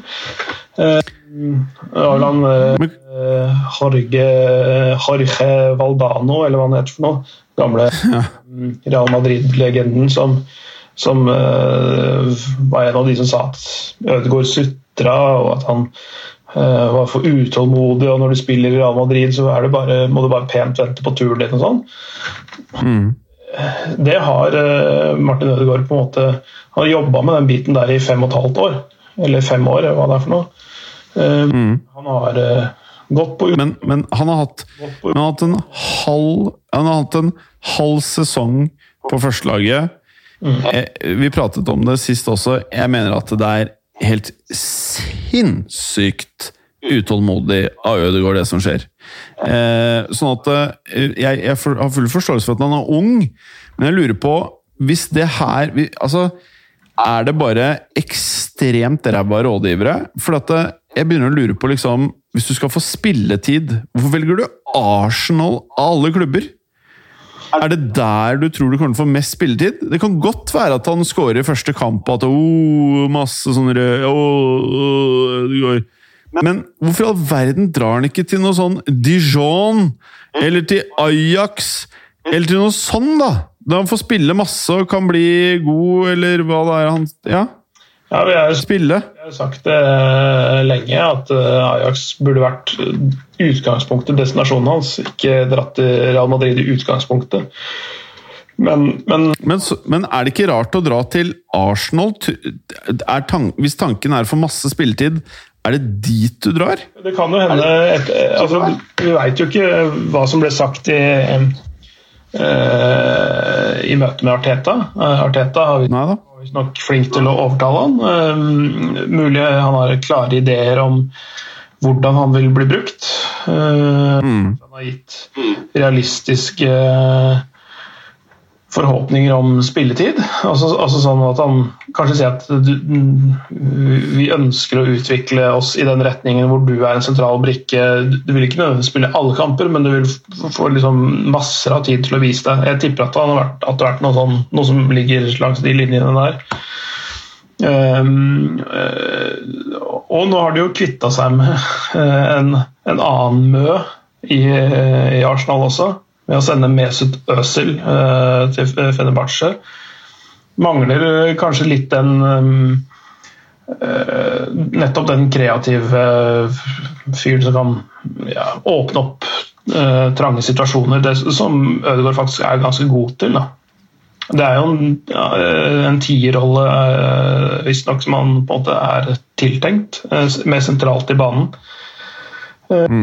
Arlan uh, Jorge, Jorge Valdano, eller hva han heter for noe. Gamle. Mm, Real Madrid-legenden som, som uh, var en av de som sa at Ødegaard sutra, og at han var for utålmodig, og når du spiller i Real Madrid, så bare, må du bare pent vente på turen din og sånn. Mm. Det har Martin Ødegaard på en måte Han har jobba med den biten der i fem og et halvt år. Eller fem år, hva det er for noe. Eh, mm. Han har gått på men, men, han har hatt, han har hatt en halv Han har hatt en halv sesong på førstelaget. Mm. Vi pratet om det sist også. Jeg mener at det er helt sinnssykt utålmodig av Ødegaard, det som skjer. Eh, sånn at jeg, jeg, har full forståelse for at han er ung, men jeg lurer på Hvis det her Altså, er det bare ekstremt ræva rådgivere? For at jeg begynner å lure på, liksom Hvis du skal få spilletid, hvorfor velger du Arsenal av alle klubber? Er det der du tror du kommer til å få mest spilletid? Det kan godt være at han scorer i første kamp, og at oh, masse sånne oh, oh, Men hvorfor i all verden drar han ikke til noe sånn Dijon? Eller til Ajax? Eller til noe sånn, da? Da han får spille masse og kan bli god, eller hva det er han Ja? Ja, vi har, Spille? vi har sagt det eh, lenge, at eh, Ajax burde vært utgangspunktet, destinasjonen hans. Ikke dratt til Real Madrid i utgangspunktet. Men, men Men, men er det ikke rart å dra til Arsenal? Er tan hvis tanken er for masse spilletid, er det dit du drar? det kan jo hende et, altså, Vi veit jo ikke hva som ble sagt i eh, i møte med Arteta. Arteta har vi da. Nok flink til å overtale han. Eh, mulig han har klare ideer om hvordan han vil bli brukt. Mm. Han har gitt realistiske forhåpninger om spilletid. Altså, altså sånn at han kanskje sier at du, vi ønsker å utvikle oss i den retningen hvor du er en sentral brikke. Du vil ikke nødvendigvis spille alle kamper, men du vil få liksom masser av tid til å vise deg. Jeg tipper at det har vært, det har vært noe, sånn, noe som ligger langs de linjene der. Um, eh, og nå har de jo kvitta seg med eh, en, en annen Mø i, i Arsenal også, ved å sende Mesut Özil eh, til Fenerbahçe. Mangler kanskje litt den eh, Nettopp den kreative eh, fyren som kan ja, åpne opp trange situasjoner, det som Ødegaard faktisk er ganske god til. da. Det er jo en, ja, en tierrolle, eh, visstnok, som han på en måte er tiltenkt. eh, Mer sentralt i banen. Eh,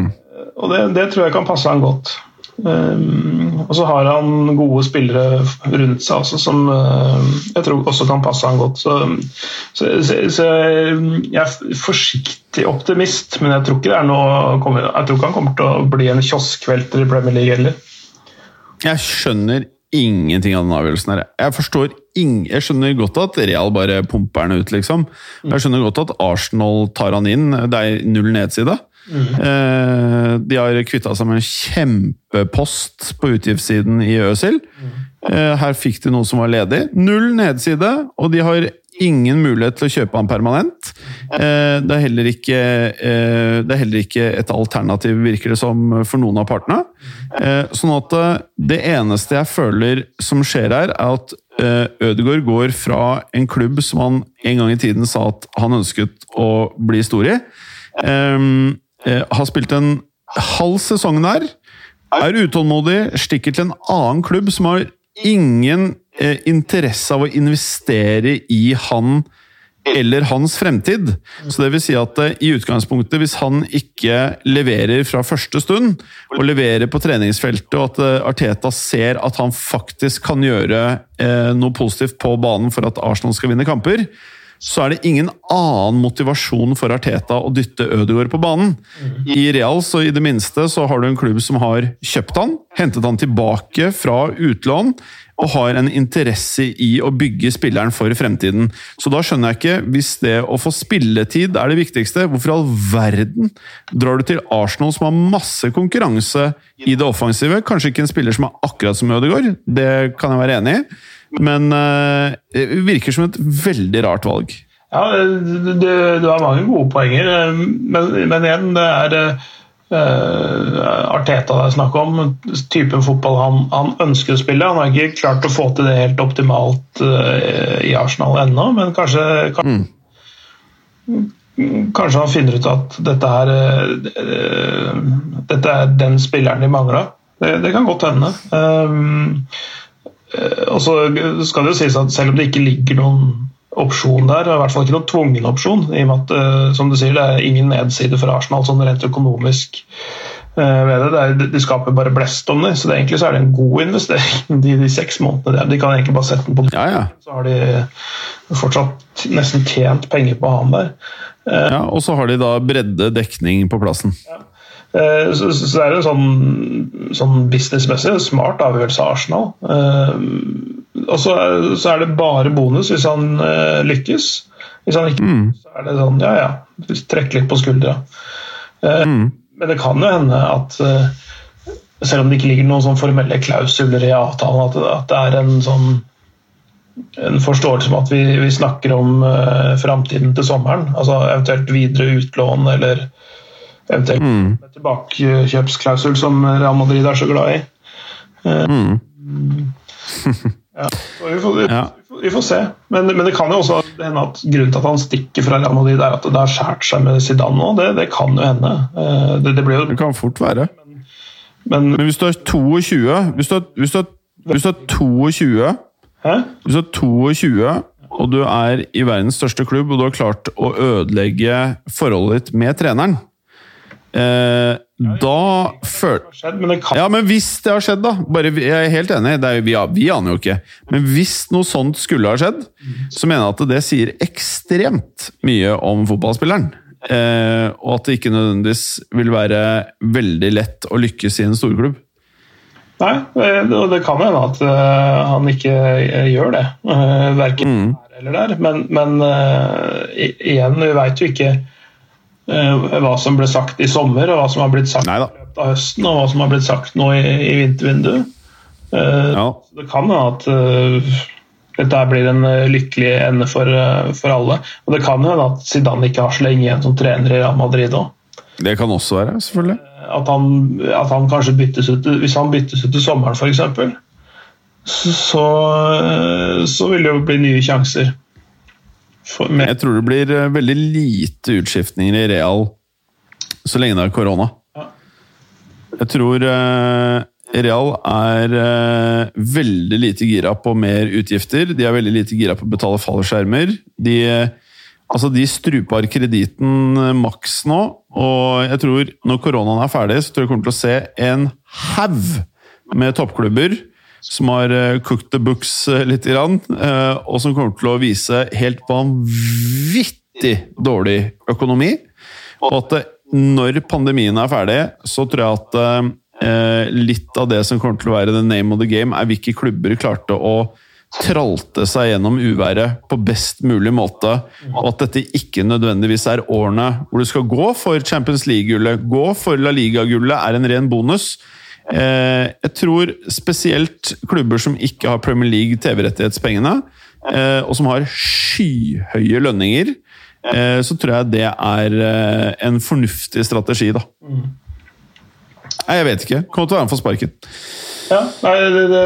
Og det, det tror jeg kan passe han godt. Um, og så har han gode spillere rundt seg også, som uh, jeg tror også kan passe han godt. Så, så, så, så jeg er forsiktig optimist, men jeg tror ikke det er noe Jeg tror ikke han kommer til å bli en kioskvelter i Premier League heller. Jeg skjønner ingenting av den avgjørelsen her. Jeg forstår Jeg skjønner godt at Real bare pumper den ut, liksom. Jeg skjønner godt at Arsenal tar han inn. Det er null nedside. Eh, de har kvitta seg med en kjempepost på utgiftssiden i Øsil. Mm. her fikk de noe som var ledig. Null nedside, og de har ingen mulighet til å kjøpe han permanent. Eh, det, er heller ikke, eh, det er heller ikke et alternativ, virker det som, for noen av partene. Eh, sånn at eh, det eneste jeg føler som skjer her, er at eh, Ødegaard går fra en klubb som han en gang i tiden sa at han ønsket å bli stor i. Eh, har spilt en halv sesong der. Er utålmodig, stikker til en annen klubb som har ingen eh, interesse av å investere i han eller hans fremtid. Så det vil si at eh, i utgangspunktet, hvis han ikke leverer fra første stund, og leverer på treningsfeltet, og at eh, Arteta ser at han faktisk kan gjøre eh, noe positivt på banen for at Arsenal skal vinne kamper, så er det ingen annen motivasjon for Arteta å dytte Ødegaard på banen. I Real så i det minste så har du en klubb som har kjøpt han, hentet han tilbake fra utlån, og har en interesse i å bygge spilleren for fremtiden. Så da skjønner jeg ikke, hvis det å få spilletid er det viktigste, hvorfor i all verden drar du til Arsenal som har masse konkurranse i det offensive? Kanskje ikke en spiller som er akkurat som Ødegaard, det kan jeg være enig i. Men eh, det virker som et veldig rart valg. Ja, du, har mange gode poenger, eh, men, men igjen, det er uh, Arteta det er snakk om. Typen fotball han, han, ønsker å spille. Han har ikke klart å få til det helt optimalt uh, i Arsenal ennå, men kanskje, kanskje, kanskje han finner ut at dette, er, uh, dette er den spilleren de mangla. Det, det, kan godt hende. Um, og så skal det jo sies at selv om det ikke ligger noen opsjon der, og i hvert fall ikke noen tvungen opsjon, i og med at uh, som du sier, det er ingen nedside for Arsenal sånn rent økonomisk uh, ved det. det, er, de skaper bare blest om det, så det, egentlig så er det en god investering de, de seks månedene der. De kan egentlig bare sette den på ja, ja. så har de fortsatt nesten tjent penger på han der. Ja, Og så har de da bredde dekning på plassen. Ja. Så, så, det er en sånn, sånn businessmessig smart avgjørelse av Arsenal. Og så så er, det bare bonus hvis han uh, lykkes. Hvis han ikke mm. så er det sånn ja ja, trekk litt på skuldra. Mm. Men det kan jo hende at selv om det ikke ligger noen sånn formelle klausuler i avtalen, at, at, det er en sånn en forståelse om at vi, vi snakker om uh, framtiden til sommeren. altså Eventuelt videre utlån eller eventuelt mm. tilbakekjøpsklausul som Real Madrid er så glad i. Mm. Ja, så vi, får, vi, Ja. får- vi får se. Men, men det kan jo også hende at grunnen til at han stikker fra Real Madrid, er at det har skåret seg med Zidane nå. Det, det kan jo hende. Eh, Det, det blir jo Det kan fort være. Men Men hvis du er 22 Hvis du er, hvis du er, hvis du er 22 Hæ? Hvis du er 22 og du er i verdens største klubb, og du har klart å ødelegge forholdet ditt med treneren eh, Da føl... Skjedd, men kan Ja, men hvis det har skjedd, da bare, Jeg er helt enig, det er, jo- vi, vi aner jo ikke. Men hvis noe sånt skulle ha skjedd, så mener jeg at det sier ekstremt mye om fotballspilleren. Eh, og at det ikke nødvendigvis vil være veldig lett å lykkes i en storklubb. Nei, eh, og det kan hende at eh, han ikke eh, gjør det. Verken mm. her eller der. Men, men igjen, vi veit jo ikke hva som ble sagt i sommer, og hva som har blitt sagt Neida. i løpet av høsten, og hva som har blitt sagt nå i, i vintervinduet. Eh, Ja. Det kan hende at uh, dette blir en eh, lykkelig ende for, uh, for alle. Og det kan hende at Zidane ikke har så lenge igjen som trener i Real Madrid òg. Det kan også være, selvfølgelig. At han, at han kanskje byttes ut Hvis han byttes ut til sommeren, f.eks., så, så vil det jo bli nye sjanser. Jeg tror det blir eh, veldig lite utskiftninger i Real så lenge det er korona. Jeg tror eh, Real er eh, veldig lite gira på mer utgifter. De er veldig lite gira på å betale fallskjermer. De, altså de struper kreditten maks nå, og jeg tror når koronaen er ferdig, så tror jeg kommer til å se en haug med toppklubber som har eh, cooked the books eh, litt, eh, og som kommer til å vise helt vanvittig dårlig økonomi. Og at når pandemien er ferdig, så tror jeg at litt av det som kommer til å være the name of the game, er hvilke klubber klarte å tralte seg gjennom uværet på best mulig måte, og at dette ikke nødvendigvis er årene hvor du skal gå for Champions League-gullet, gå for La Liga-gullet, er en ren bonus. Eh, jeg tror spesielt klubber som ikke har Premier League TV-rettighetspengene, eh, og som har skyhøye lønninger, eh, så tror jeg det er en fornuftig strategi, da. Nei, jeg vet ikke. Kommer til å være med for sparken. ja, nei, det, det,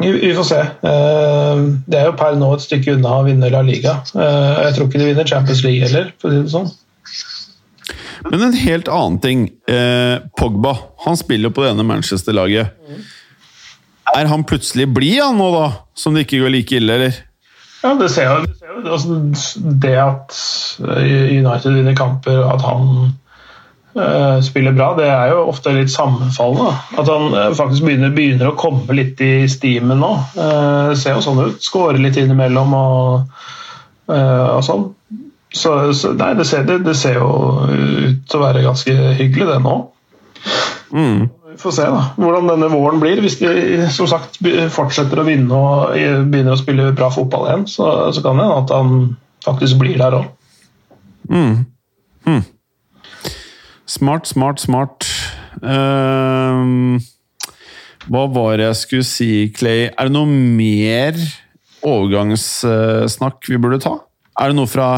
vi, vi får se. Det er jo per nå et stykke unna å vinne La Liga. Jeg tror ikke de vinner Champions League heller, for å si det sånn. Men en helt annen ting. Eh, Pogba han spiller på det ene Manchester-laget. Er han plutselig blid han nå, da? Som det ikke går like ille, eller? Ja, det ser jo, det, altså, det at eh, United vinner kamper, at han uh, spiller bra, det er jo ofte litt sammenfallende. At han uh, faktisk begynner, begynner å komme litt i stimen nå. Uh, det ser jo sånn ut. Skårer litt innimellom og, og sånn. Så, så nei, det ser, det, det ser jo ut til å være ganske hyggelig, det nå. Mm. Vi får se da, hvordan denne våren blir. Hvis de som sagt fortsetter å vinne og eh, begynner å spille bra fotball igjen, så, så kan det hende at han faktisk blir der òg. Smart, smart, smart. Ehm, hva var det jeg skulle si, Clay? Er det noe mer overgangssnakk vi burde ta? Er det noe fra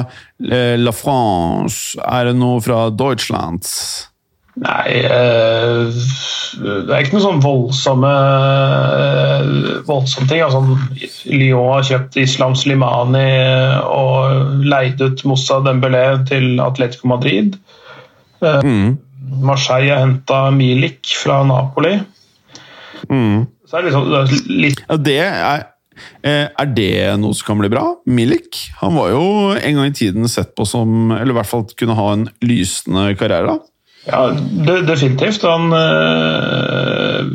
eh, La France? Er det noe fra Deutschland? Nei, eh, det er ikke noe sånn voldsomme eh, voldsomme ting. Altså, Lyon har kjøpt Islam Slimani og leid ut Moussa Dembélé til Atletico Madrid. Eh, Marseille har henta Milik fra Napoli. Så er det liksom, det er litt Ja, det er, er det noe som kan bli bra? Milik? Han var jo en gang i tiden sett på som Eller i hvert fall kunne ha en lysende karriere. da. Ja, de, definitivt. Han øh,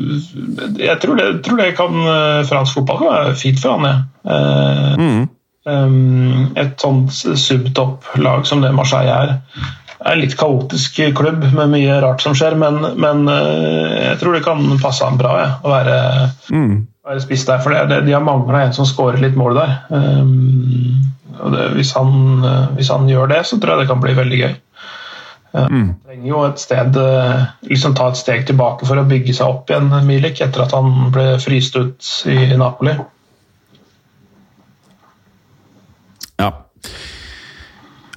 Jeg tror det, tror det kan øh, fransk fotball kan være fint for han, jeg. Eh, um, et sånt subtopp-lag som det Marseille er, er en litt kaotisk klubb med mye rart som skjer, men, men jeg tror det kan passe han bra jeg, å være, være spiss der. For det, de har mangla en som skårer litt mål der. Um, og det, hvis, han, øh, hvis han gjør det, så tror jeg det kan bli veldig gøy trenger jo et sted eh, liksom ta et steg tilbake for å bygge seg opp igjen, Milik, etter at han ble fryst ut i Napoli. Ja.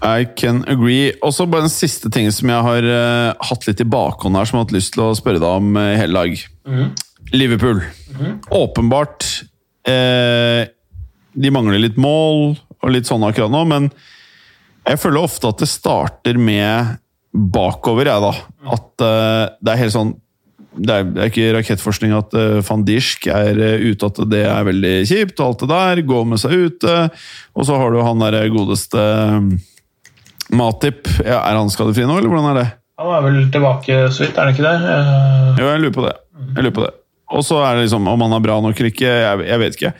I can agree. Og så bare en siste ting som jeg har uh, hatt litt i bakhånd her, som jeg har hatt lyst til å spørre deg om i hele dag. Liverpool. Åpenbart eh, De mangler litt mål og litt sånn akkurat nå, men jeg føler ofte at det starter med bakover, jeg, da. At eh, det er helt sånn det er, det er ikke rakettforskning at uh, van Dijk er uh, ute, at det er veldig kjipt, og alt det der. Gå med seg ute. Og så har du han derre godeste Matip. Ja, er han skadefri nå, eller hvordan er det? Han er vel tilbake så vidt, er han ikke det? Uh, Jo, jeg lurer på det. Jeg lurer på det. Og så er det liksom om han er bra nok eller ikke, jeg, jeg vet ikke.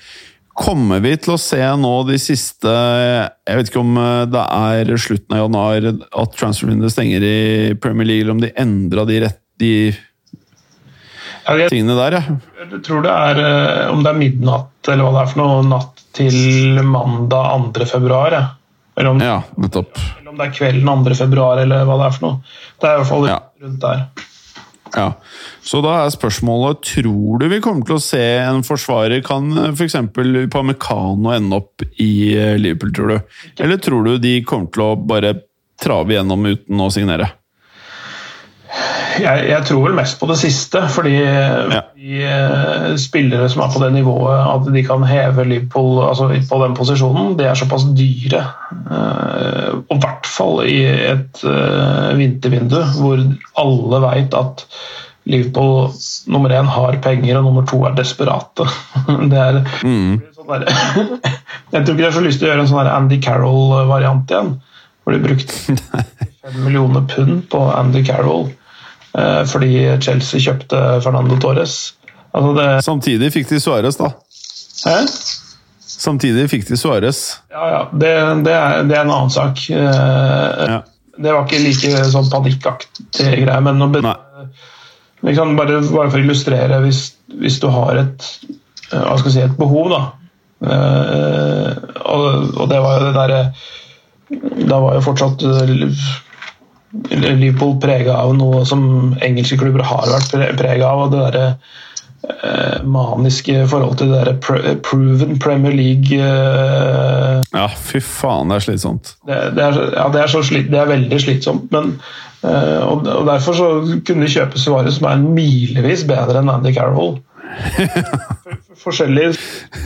Kommer vi til å se nå de siste Jeg vet ikke om eh, det er slutten av januar at transfervinduet stenger i Premier League, eller om de endra de, rett, de tingene der, ja. jeg tror det er eh, om det er midnatt eller hva det er for noe, natt til mandag 2. februar. Ja. Eller, om, Ja, nettopp. eller om det er kvelden 2. februar eller hva det er for noe. Det er i hvert fall rundt der. Ja. Så da er spørsmålet tror du vi kommer til å se en forsvarer Kan f.eks. Upamecano ende opp i eh, Liverpool, tror du? Eller tror du de kommer til å bare trave gjennom uten å signere? Jeg, jeg tror vel mest på det siste, fordi de eh, spillere som er på det nivået at de kan heve Liverpool altså på den posisjonen, de er såpass dyre. Eh, og i hvert fall i et eh, vintervindu hvor alle veit at Liverpool nummer én har penger, og nummer to er desperate. Det er sånn der, Jeg tror ikke de har så lyst til å gjøre en sånn Andy Carroll-variant igjen. Hvor de brukte fem millioner pund på Andy Carroll fordi Chelsea kjøpte Fernando Torres. Altså det, Samtidig fikk de Suárez, da. hæ? Samtidig fikk de Suárez. Ja, ja, det, det, er, det er en annen sak. Eh, Ja. Det var ikke like sånn panikkaktig greie, men nå liksom bare, bare for å illustrere, hvis, hvis du har et, eh, hva skal jeg si, et behov, da eh, og, og det var jo det derre Da var jo fortsatt eh, Liverpool prega av noe som engelske klubber har vært pre- prega av. og det der, eh, maniske forholdet til det der pr proven Premier League eh, Ja, fy faen, det er slitsomt. det, det, er, ja, det, er så slit, det er veldig slitsomt, men eh, og, og Derfor så kunne de kjøpe Suárez, som er milevis bedre enn Andy Carroll. Forskjellig,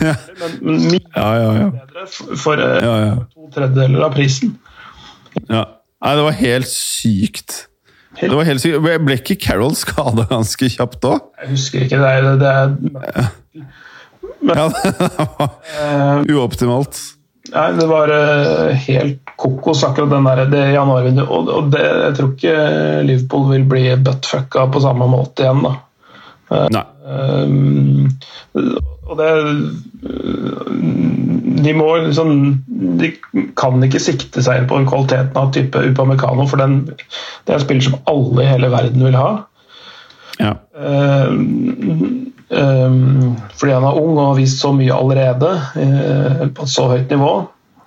men, men mye Ja, ja, ja. bedre for, for eh, to tredjedeler av prisen. ja. Nei, det var helt sykt. Det var helt sykt. Ble ikke Carol skada ganske kjapt òg? Jeg husker ikke, det er, det er Ja, det var eh, uoptimalt. Nei, det var eh, helt kokos, akkurat den der, det januarvinduet. Og, og det, jeg tror ikke Liverpool vil bli buttfucka på samme måte igjen, da. Nei. Um, og det De må liksom De kan ikke sikte seg inn på kvaliteten av type Upamecano, for den, det er en spiller som alle i hele verden vil ha. Ja. Um, um, fordi han er ung og har vist så mye allerede uh, på et så høyt nivå.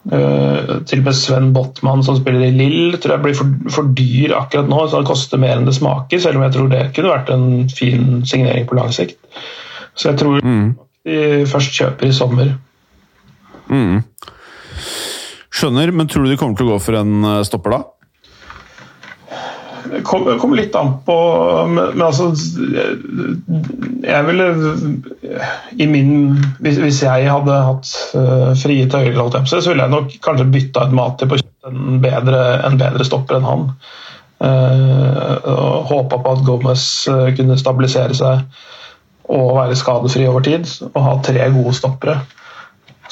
Uh, til og med Sven Botman, som spiller i Lill, tror jeg blir for, for dyr akkurat nå. så Det koster mer enn det smaker, selv om jeg tror det kunne vært en fin signering på lang sikt. Så jeg tror de først kjøper i sommer. Mm. Skjønner, men tror du de kommer til å gå for en eh, stopper da? Det kom- kommer litt an på Men, men altså Jeg ville i min Hvis, hvis jeg hadde hatt uh, frie tøyler, så ville jeg nok kanskje bytta et mat til på en bedre, en bedre stopper enn han. Uh, og håpa på at Gomez kunne stabilisere seg og være skadefri over tid. Og ha tre gode stoppere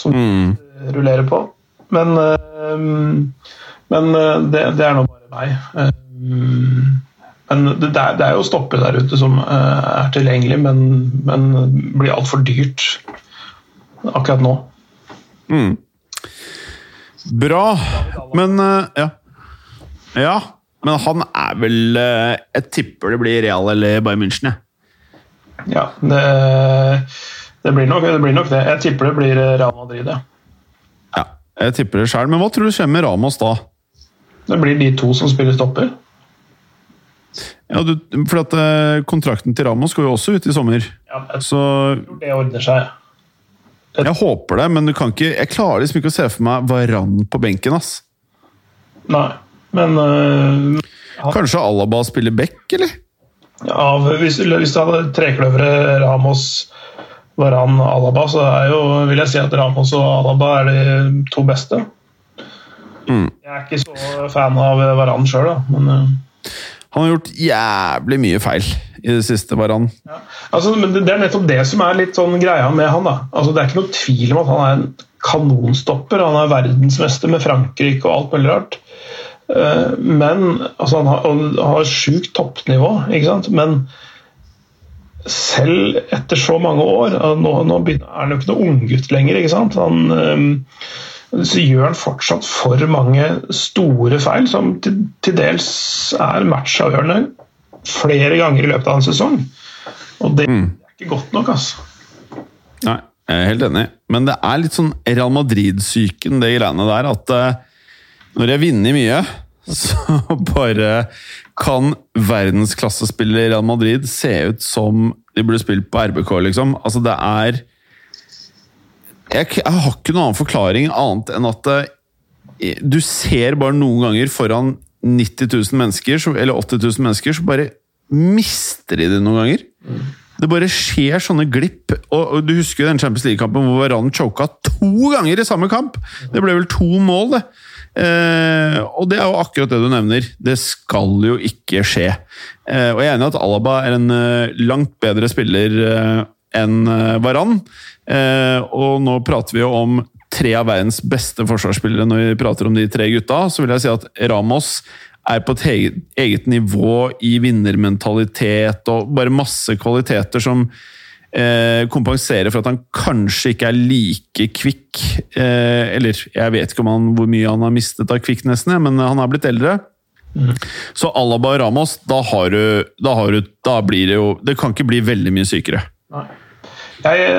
som rullerer på. Men, uh, men uh, det, det er nå bare meg. Uh, men det det er, det er jo stopper der ute som er tilgjengelig, men, men blir altfor dyrt akkurat nå. Bra, men eh, ja. Ja, men han er vel eh, Jeg tipper det blir Real eller Bayern München, jeg. Ja, det, det, blir nok, det blir nok det. Jeg tipper det blir Real Madrid, ja. Ja, jeg tipper det sjøl. Men hva tror du skjer med Ramos da? Det blir de to som spiller stopper. Ja, du, for at eh, Kontrakten til Ramos går jo også ut i sommer. Ja, jeg Så tror det ordner seg. jeg håper det, men du kan ikke, jeg klarer liksom ikke å se for meg Varan på benken. ass. Nei, men øh, Kanskje Alaba spiller back, eller? Ja, hvis, hvis du hadde trekløveret Ramos, Varan og Alaba, så er jo, vil jeg si at Ramos og Alaba er de to beste. Mm. Jeg er ikke så fan av Varan sjøl, da. Men, uh, Han har gjort jævlig mye feil i det siste, Varan. ja. altså, men det det er nettopp det som er litt sånn greia med han. da. Altså, det er ikke noe tvil om at han er en kanonstopper. Han er verdensmester med Frankrike og alt mulig rart. Uh, men altså, han har, han har sjukt toppnivå, ikke sant. Men selv etter så mange år Nå, nå er han jo ikke noe unggutt lenger, ikke sant. Han, um, så gjør han fortsatt for mange store feil, som til, til dels er matchavgjørende flere ganger i løpet av en sesong. Og det er ikke godt nok, altså. Nei, jeg er helt enig. Men det er litt sånn Real Madrid-syken, det greiene der, at eh, når de har vunnet mye, så bare kan verdensklassespillere i Real Madrid se ut som de burde spilt på RBK, liksom. Altså, det er jeg, jeg har ikke noen annen forklaring annet enn at det, du ser bare noen ganger foran 90 000 mennesker, eller 80 000 mennesker, så bare mister de det noen ganger. Det bare skjer sånne glipp. Og, og Du husker jo den Champions League-kampen hvor Varan choka to ganger i samme kamp! Det ble vel to mål, det. Eh, og det er jo akkurat det du nevner. Det skal jo ikke skje. Eh, og jeg er enig i at Alaba er en eh, langt bedre spiller eh, enn eh, Varan. Eh, og nå prater vi jo om tre av verdens beste forsvarsspillere når vi prater om de tre gutta. Så vil jeg si at Ramos er på et eget, eget nivå i vinnermentalitet og bare masse kvaliteter som eh, kompensere for at han kanskje ikke er like kvikk. Eh, eller jeg vet ikke om han, hvor mye han har mistet av kvikknessen, men han har blitt eldre. Så Alaba og Ramos, da, har du, da, har du, da blir det jo Det kan ikke bli veldig mye sykere. Jeg,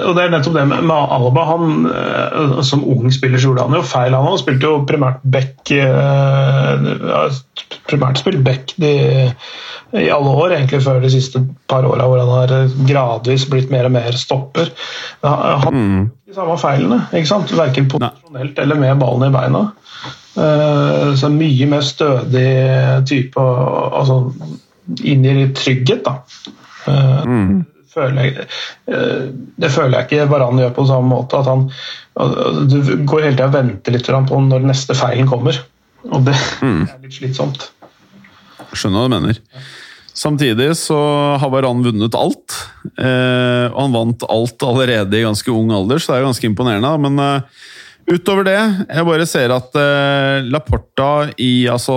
og det er nettopp det med, med Alba. Han, eh, som ung spiller så gjorde han jo feil. Han spilte jo primært back eh, Primært spilt back de, i alle år, egentlig før de siste par åra, hvor han har gradvis blitt mer og mer stopper. Han har de samme feilene, ikke sant? verken posisjonelt eller med ballen i beina. Så Så mye mer stødig type, altså inngir trygghet, da. Eh, føler jeg, eh, det føler jeg ikke Varan gjør på samme måte. at han Du går hele tida og venter litt på når neste feilen kommer. Og det er litt slitsomt. Skjønner hva du mener. Samtidig så har Varan vunnet alt. Eh, og han vant alt allerede i ganske ung alder, så det er ganske imponerende. Men eh, utover det, jeg bare ser at eh, Laporta i altså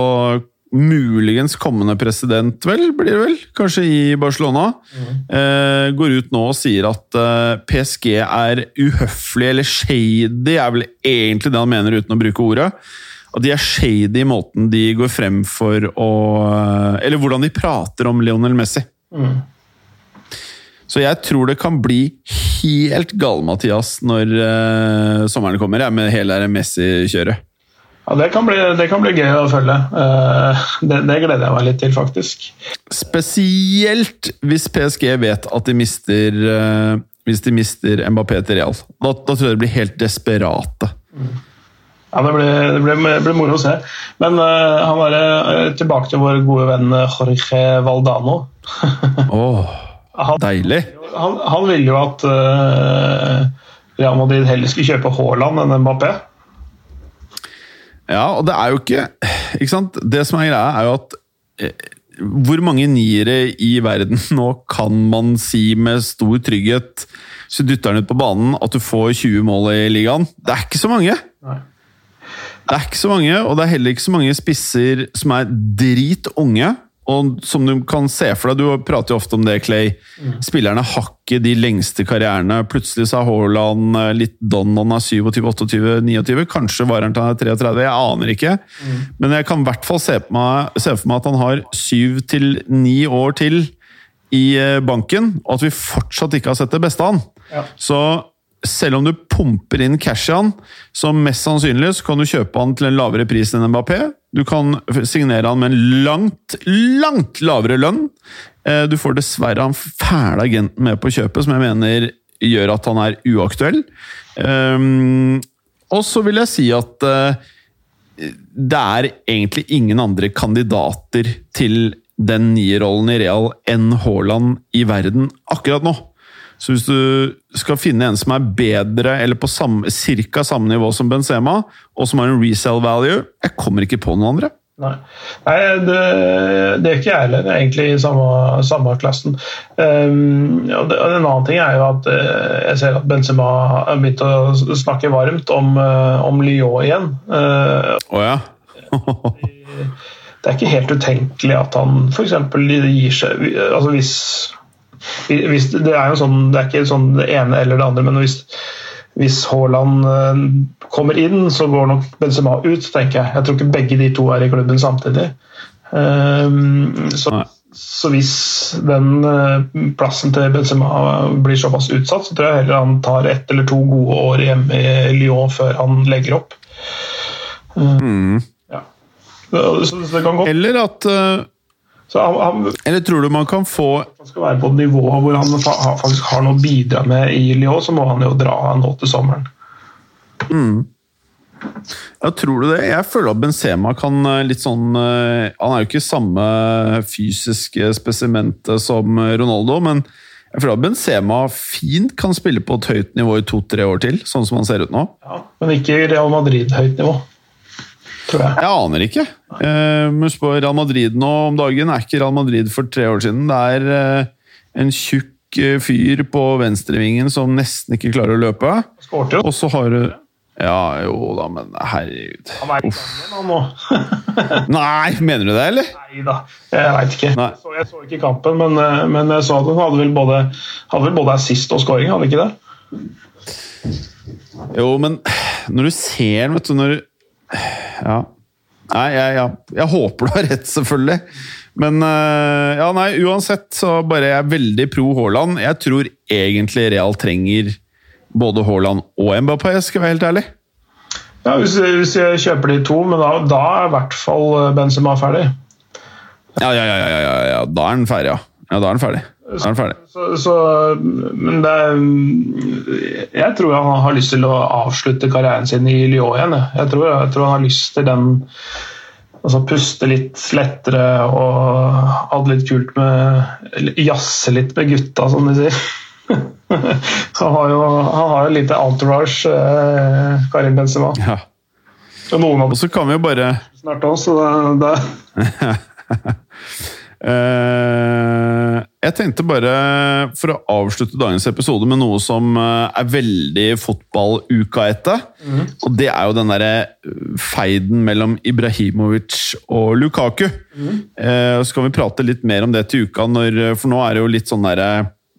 muligens kommende president, vel, blir det vel? Kanskje i Barcelona. Eh, går ut nå og sier at eh, PSG er uhøflig, eller shady, er vel egentlig det han mener uten å bruke ordet. At de er shady i måten de går frem for å Eller hvordan de prater om Lionel Messi. Så jeg tror det kan bli helt gale-Mathias når eh, sommeren kommer, jeg, med hele Messi-kjøret. Ja, det kan, bli, det kan bli gøy å følge. Eh, Det, det gleder jeg meg litt til, faktisk. Spesielt hvis PSG vet at de mister eh, Hvis de mister Mbappé til Real. Da, da tror jeg de blir helt desperate. Ja, Det blir, det blir, blir moro å se. Men uh, han er, tilbake til vår gode venn Jorge Valdano. Åh, Han, deilig! han, han ville jo at uh, Real Madrid heller skulle kjøpe Haaland enn Mbappé. Ja, og det er jo ikke Ikke sant? Det som er greia, er jo at eh, Hvor mange niere i verden nå kan man si med stor trygghet så dytter den ut på banen at du får 20 mål i ligaen? Det er ikke så mange! Nei. Det er ikke så mange, og det er heller ikke så mange spisser som er dritunge. Og som du kan se for deg, du prater jo ofte om det, Clay. Spillerne har ikke de lengste karrierene. Plutselig er Haaland eh, litt don, han er 27, 28, 29. Kanskje var han til han er 33, jeg aner ikke. Men jeg kan i hvert fall se, på meg, se for meg at han har syv til ni år til i eh, banken, og at vi fortsatt ikke har sett det beste av han. Ja. Så selv om du pumper inn cash i han, så mest sannsynlig så kan du kjøpe han til en lavere pris enn Mbappé. Du kan signere han med en langt, langt lavere lønn. Eh, Du får dessverre han fæle agenten med på kjøpet, som jeg mener gjør at han er uaktuell. Um, og så vil jeg si at eh, det er egentlig ingen andre kandidater til den nierrollen i Real enn Haaland i verden akkurat nå. Så hvis du skal finne en som er bedre, eller på samme, cirka samme nivå som Benzema, og som har en resale value Jeg kommer ikke på noen andre. Nei, Nei det, det er ikke jeg heller, egentlig i samme, samme klassen. Um, og det, en annen ting er jo at uh, jeg ser at Benzema har begynt å snakke varmt om, uh, om Lyon igjen. Uh, oh, ja. det er ikke helt utenkelig at han f.eks. gir seg altså hvis hvis, det er jo sånn, det er ikke sånn det ene eller det andre, men hvis, hvis Haaland eh, kommer inn, så går nok Benzema ut, tenker jeg. Jeg tror ikke begge de to er i klubben samtidig. Um, så, så, hvis den uh, plassen til Benzema blir såpass utsatt, så tror jeg heller han tar ett eller to gode år hjemme i Lyon før han legger opp. Uh, mm. ja. så, så eller at uh han, han, Eller tror du man kan få Han skal være på et nivå hvor han faktisk har noe å bidra med i Lyon, så må han jo dra nå til sommeren. Mm. Ja, tror du det? Jeg føler at Benzema kan eh, litt sånn eh, Han er jo ikke samme fysiske spesimentet som Ronaldo, men jeg føler at Benzema fint kan spille på et høyt nivå i to-tre år til, sånn som han ser ut nå. Ja, Men ikke Real Madrid-høyt nivå tror jeg. Jeg aner ikke. Uh, spør Real Madrid nå om dagen er ikke Real Madrid for tre år siden. Det er uh, en tjukk uh, fyr på venstrevingen som nesten ikke klarer å løpe. Og så har du ja, jo da, men herregud. Han er i gang nå. Nei, mener du det, eller? Nei da, jeg veit ikke. Jeg så, jeg så, ikke kampen, men, men jeg så at han hadde vel både, hadde vel både assist og scoring, hadde ikke det? Jo, men når du ser den, vet du når ja. Nei, jeg, jeg, jeg, håper du har rett, selvfølgelig. Men uh, ja, nei, uansett så bare jeg er veldig pro Haaland. Jeg tror egentlig Real trenger både Haaland og Mbappé, skal jeg være helt ærlig. Ja, Hvis, hvis jeg kjøper de to, men da, da er i hvert fall Benzema ferdig. Ja, ja, ja, ja, ja, ja. da er den ferdig, ja. ja da er den ferdig. Er ferdig. Så, så, men det Jeg tror han har lyst til å avslutte karrieren sin i Lyon igjen. Jeg tror, jeg tror han har lyst til den altså Puste litt lettere og ha det litt kult med Jazze litt med gutta, som de sier. han har jo han har jo lite entourage, eh, Karim Benzema. Ja. Og så kan vi jo bare Snart òg, så det, det jeg tenkte bare, for å avslutte dagens episode med noe som uh, er veldig fotballuka etter. Mm. Og det er jo den derre feiden mellom Ibrahimovic og Lukaku. Mm. Så kan vi prate litt mer om det til uka, når, for nå er det jo litt sånn derre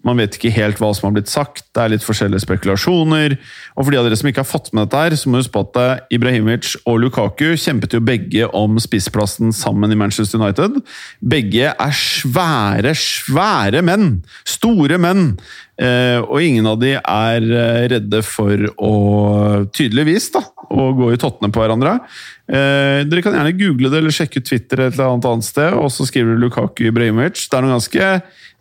man vet ikke helt hva som har blitt sagt, det er litt forskjellige spekulasjoner. Og for de av dere som ikke har fått med dette, her, så må huske på at eh, Ibrahimovic og Lukaku kjempet jo begge om spissplassen sammen i Manchester United. Begge er svære, svære menn! Store menn! Eh, og ingen av de er eh, redde for å tydeligvis da, å gå i tottene på hverandre. dere kan gjerne google det eller sjekke ut Twitter et eller annet annet sted, og så skriver du Lukaku Ibrahimovic. Det er noen ganske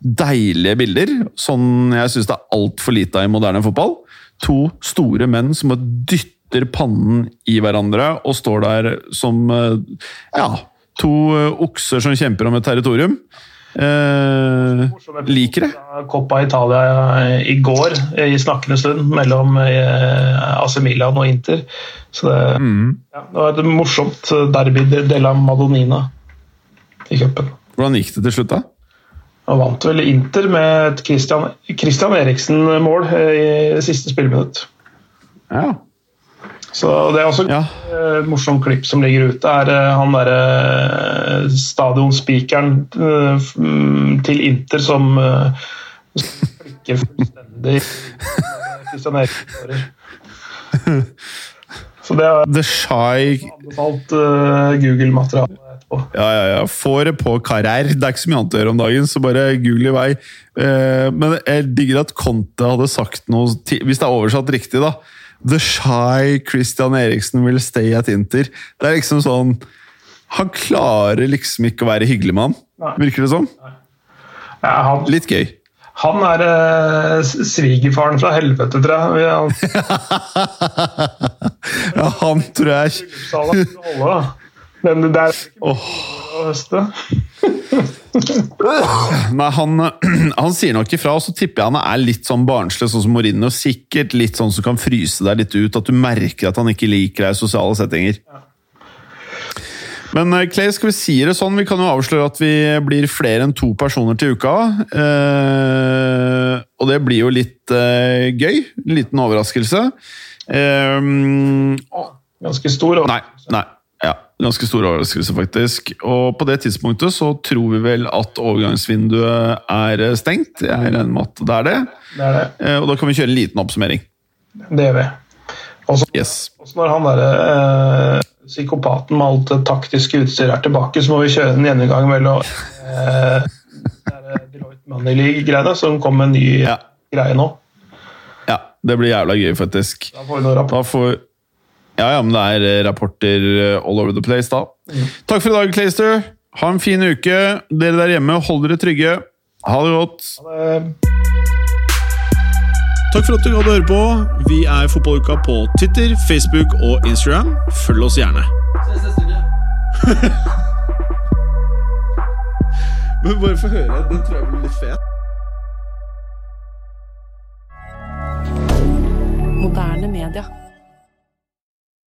deilige bilder. Sånn jeg syns det er altfor lite av i moderne fotball. To store menn som dytter pannen i hverandre og står der som eh, ja, to eh, okser som kjemper om et territorium. Eh, liker det. Coppa Italia i går, i snakkende stund, mellom eh, AC Milan og Inter. Så det, mm. ja, det var et morsomt derby della Madonina i cupen. Hvordan gikk det til slutt, da? Han vant vel Inter med et Christian, Christian Eriksen-mål i siste spillminutt. Ja. Så Det er også ja. et morsomt klipp som ligger ute. er eh, Han derre eh, stadionspikeren eh, til Inter som klikker fullstendig Christian Eriksen. Så det er The Shy anbefalt Google-materiale etterpå. Ja, ja, ja. Får det på karriere. Det er ikke så mye annet å gjøre om dagen, så bare google i vei. Eh, men jeg digger at Conte hadde sagt noe, hvis det er oversatt riktig, da. The shy Christian Eriksen will stay at Inter. Det er liksom sånn Han klarer liksom ikke å være hyggelig med han. Virker det sånn? Ja, han, Litt gøy. Han er eh, svigerfaren fra helvete, tror jeg. ja, han tror jeg Men det der oh. å høste. Nei, han, han sier nok ifra, og så tipper jeg han er litt sånn barnslig, sånn som Mourinho. Sikkert litt sånn som kan fryse deg litt ut, at du merker at han ikke liker deg i sosiale settinger. Men eh, Clay, skal vi si det sånn, vi kan jo avsløre at vi blir flere enn to personer til uka. Eh, og det blir jo litt eh, gøy. En liten overraskelse. Eh, Ganske stor. overraskelse. Nei, nei. Ganske stor overraskelse, faktisk. Og på det tidspunktet så tror vi vel at overgangsvinduet er stengt. Jeg regner med at det er det. Det er det. Eh, Og da kan vi kjøre en liten oppsummering. Det gjør vi. Og så Yes. også når han derre eh, psykopaten med alt det taktiske utstyret er tilbake, så må vi kjøre en gjennomgang mellom eh, der Deloitte Money League-greiene, som kom med en ny Ja. greie nå. Ja, det blir jævla gøy, faktisk. Da får vi noen rapport. Ja, ja, men det er eh, rapporter eh, all over the place, da. Takk for i dag, Clayster. Ha en fin uke. Dere der hjemme, hold dere trygge. Ha det godt. Takk for at du hadde høre på. Vi er Fotballuka på Twitter, Facebook og Instagram. Følg oss gjerne. Men bare få høre. Den tror jeg blir litt fet. Moderne media.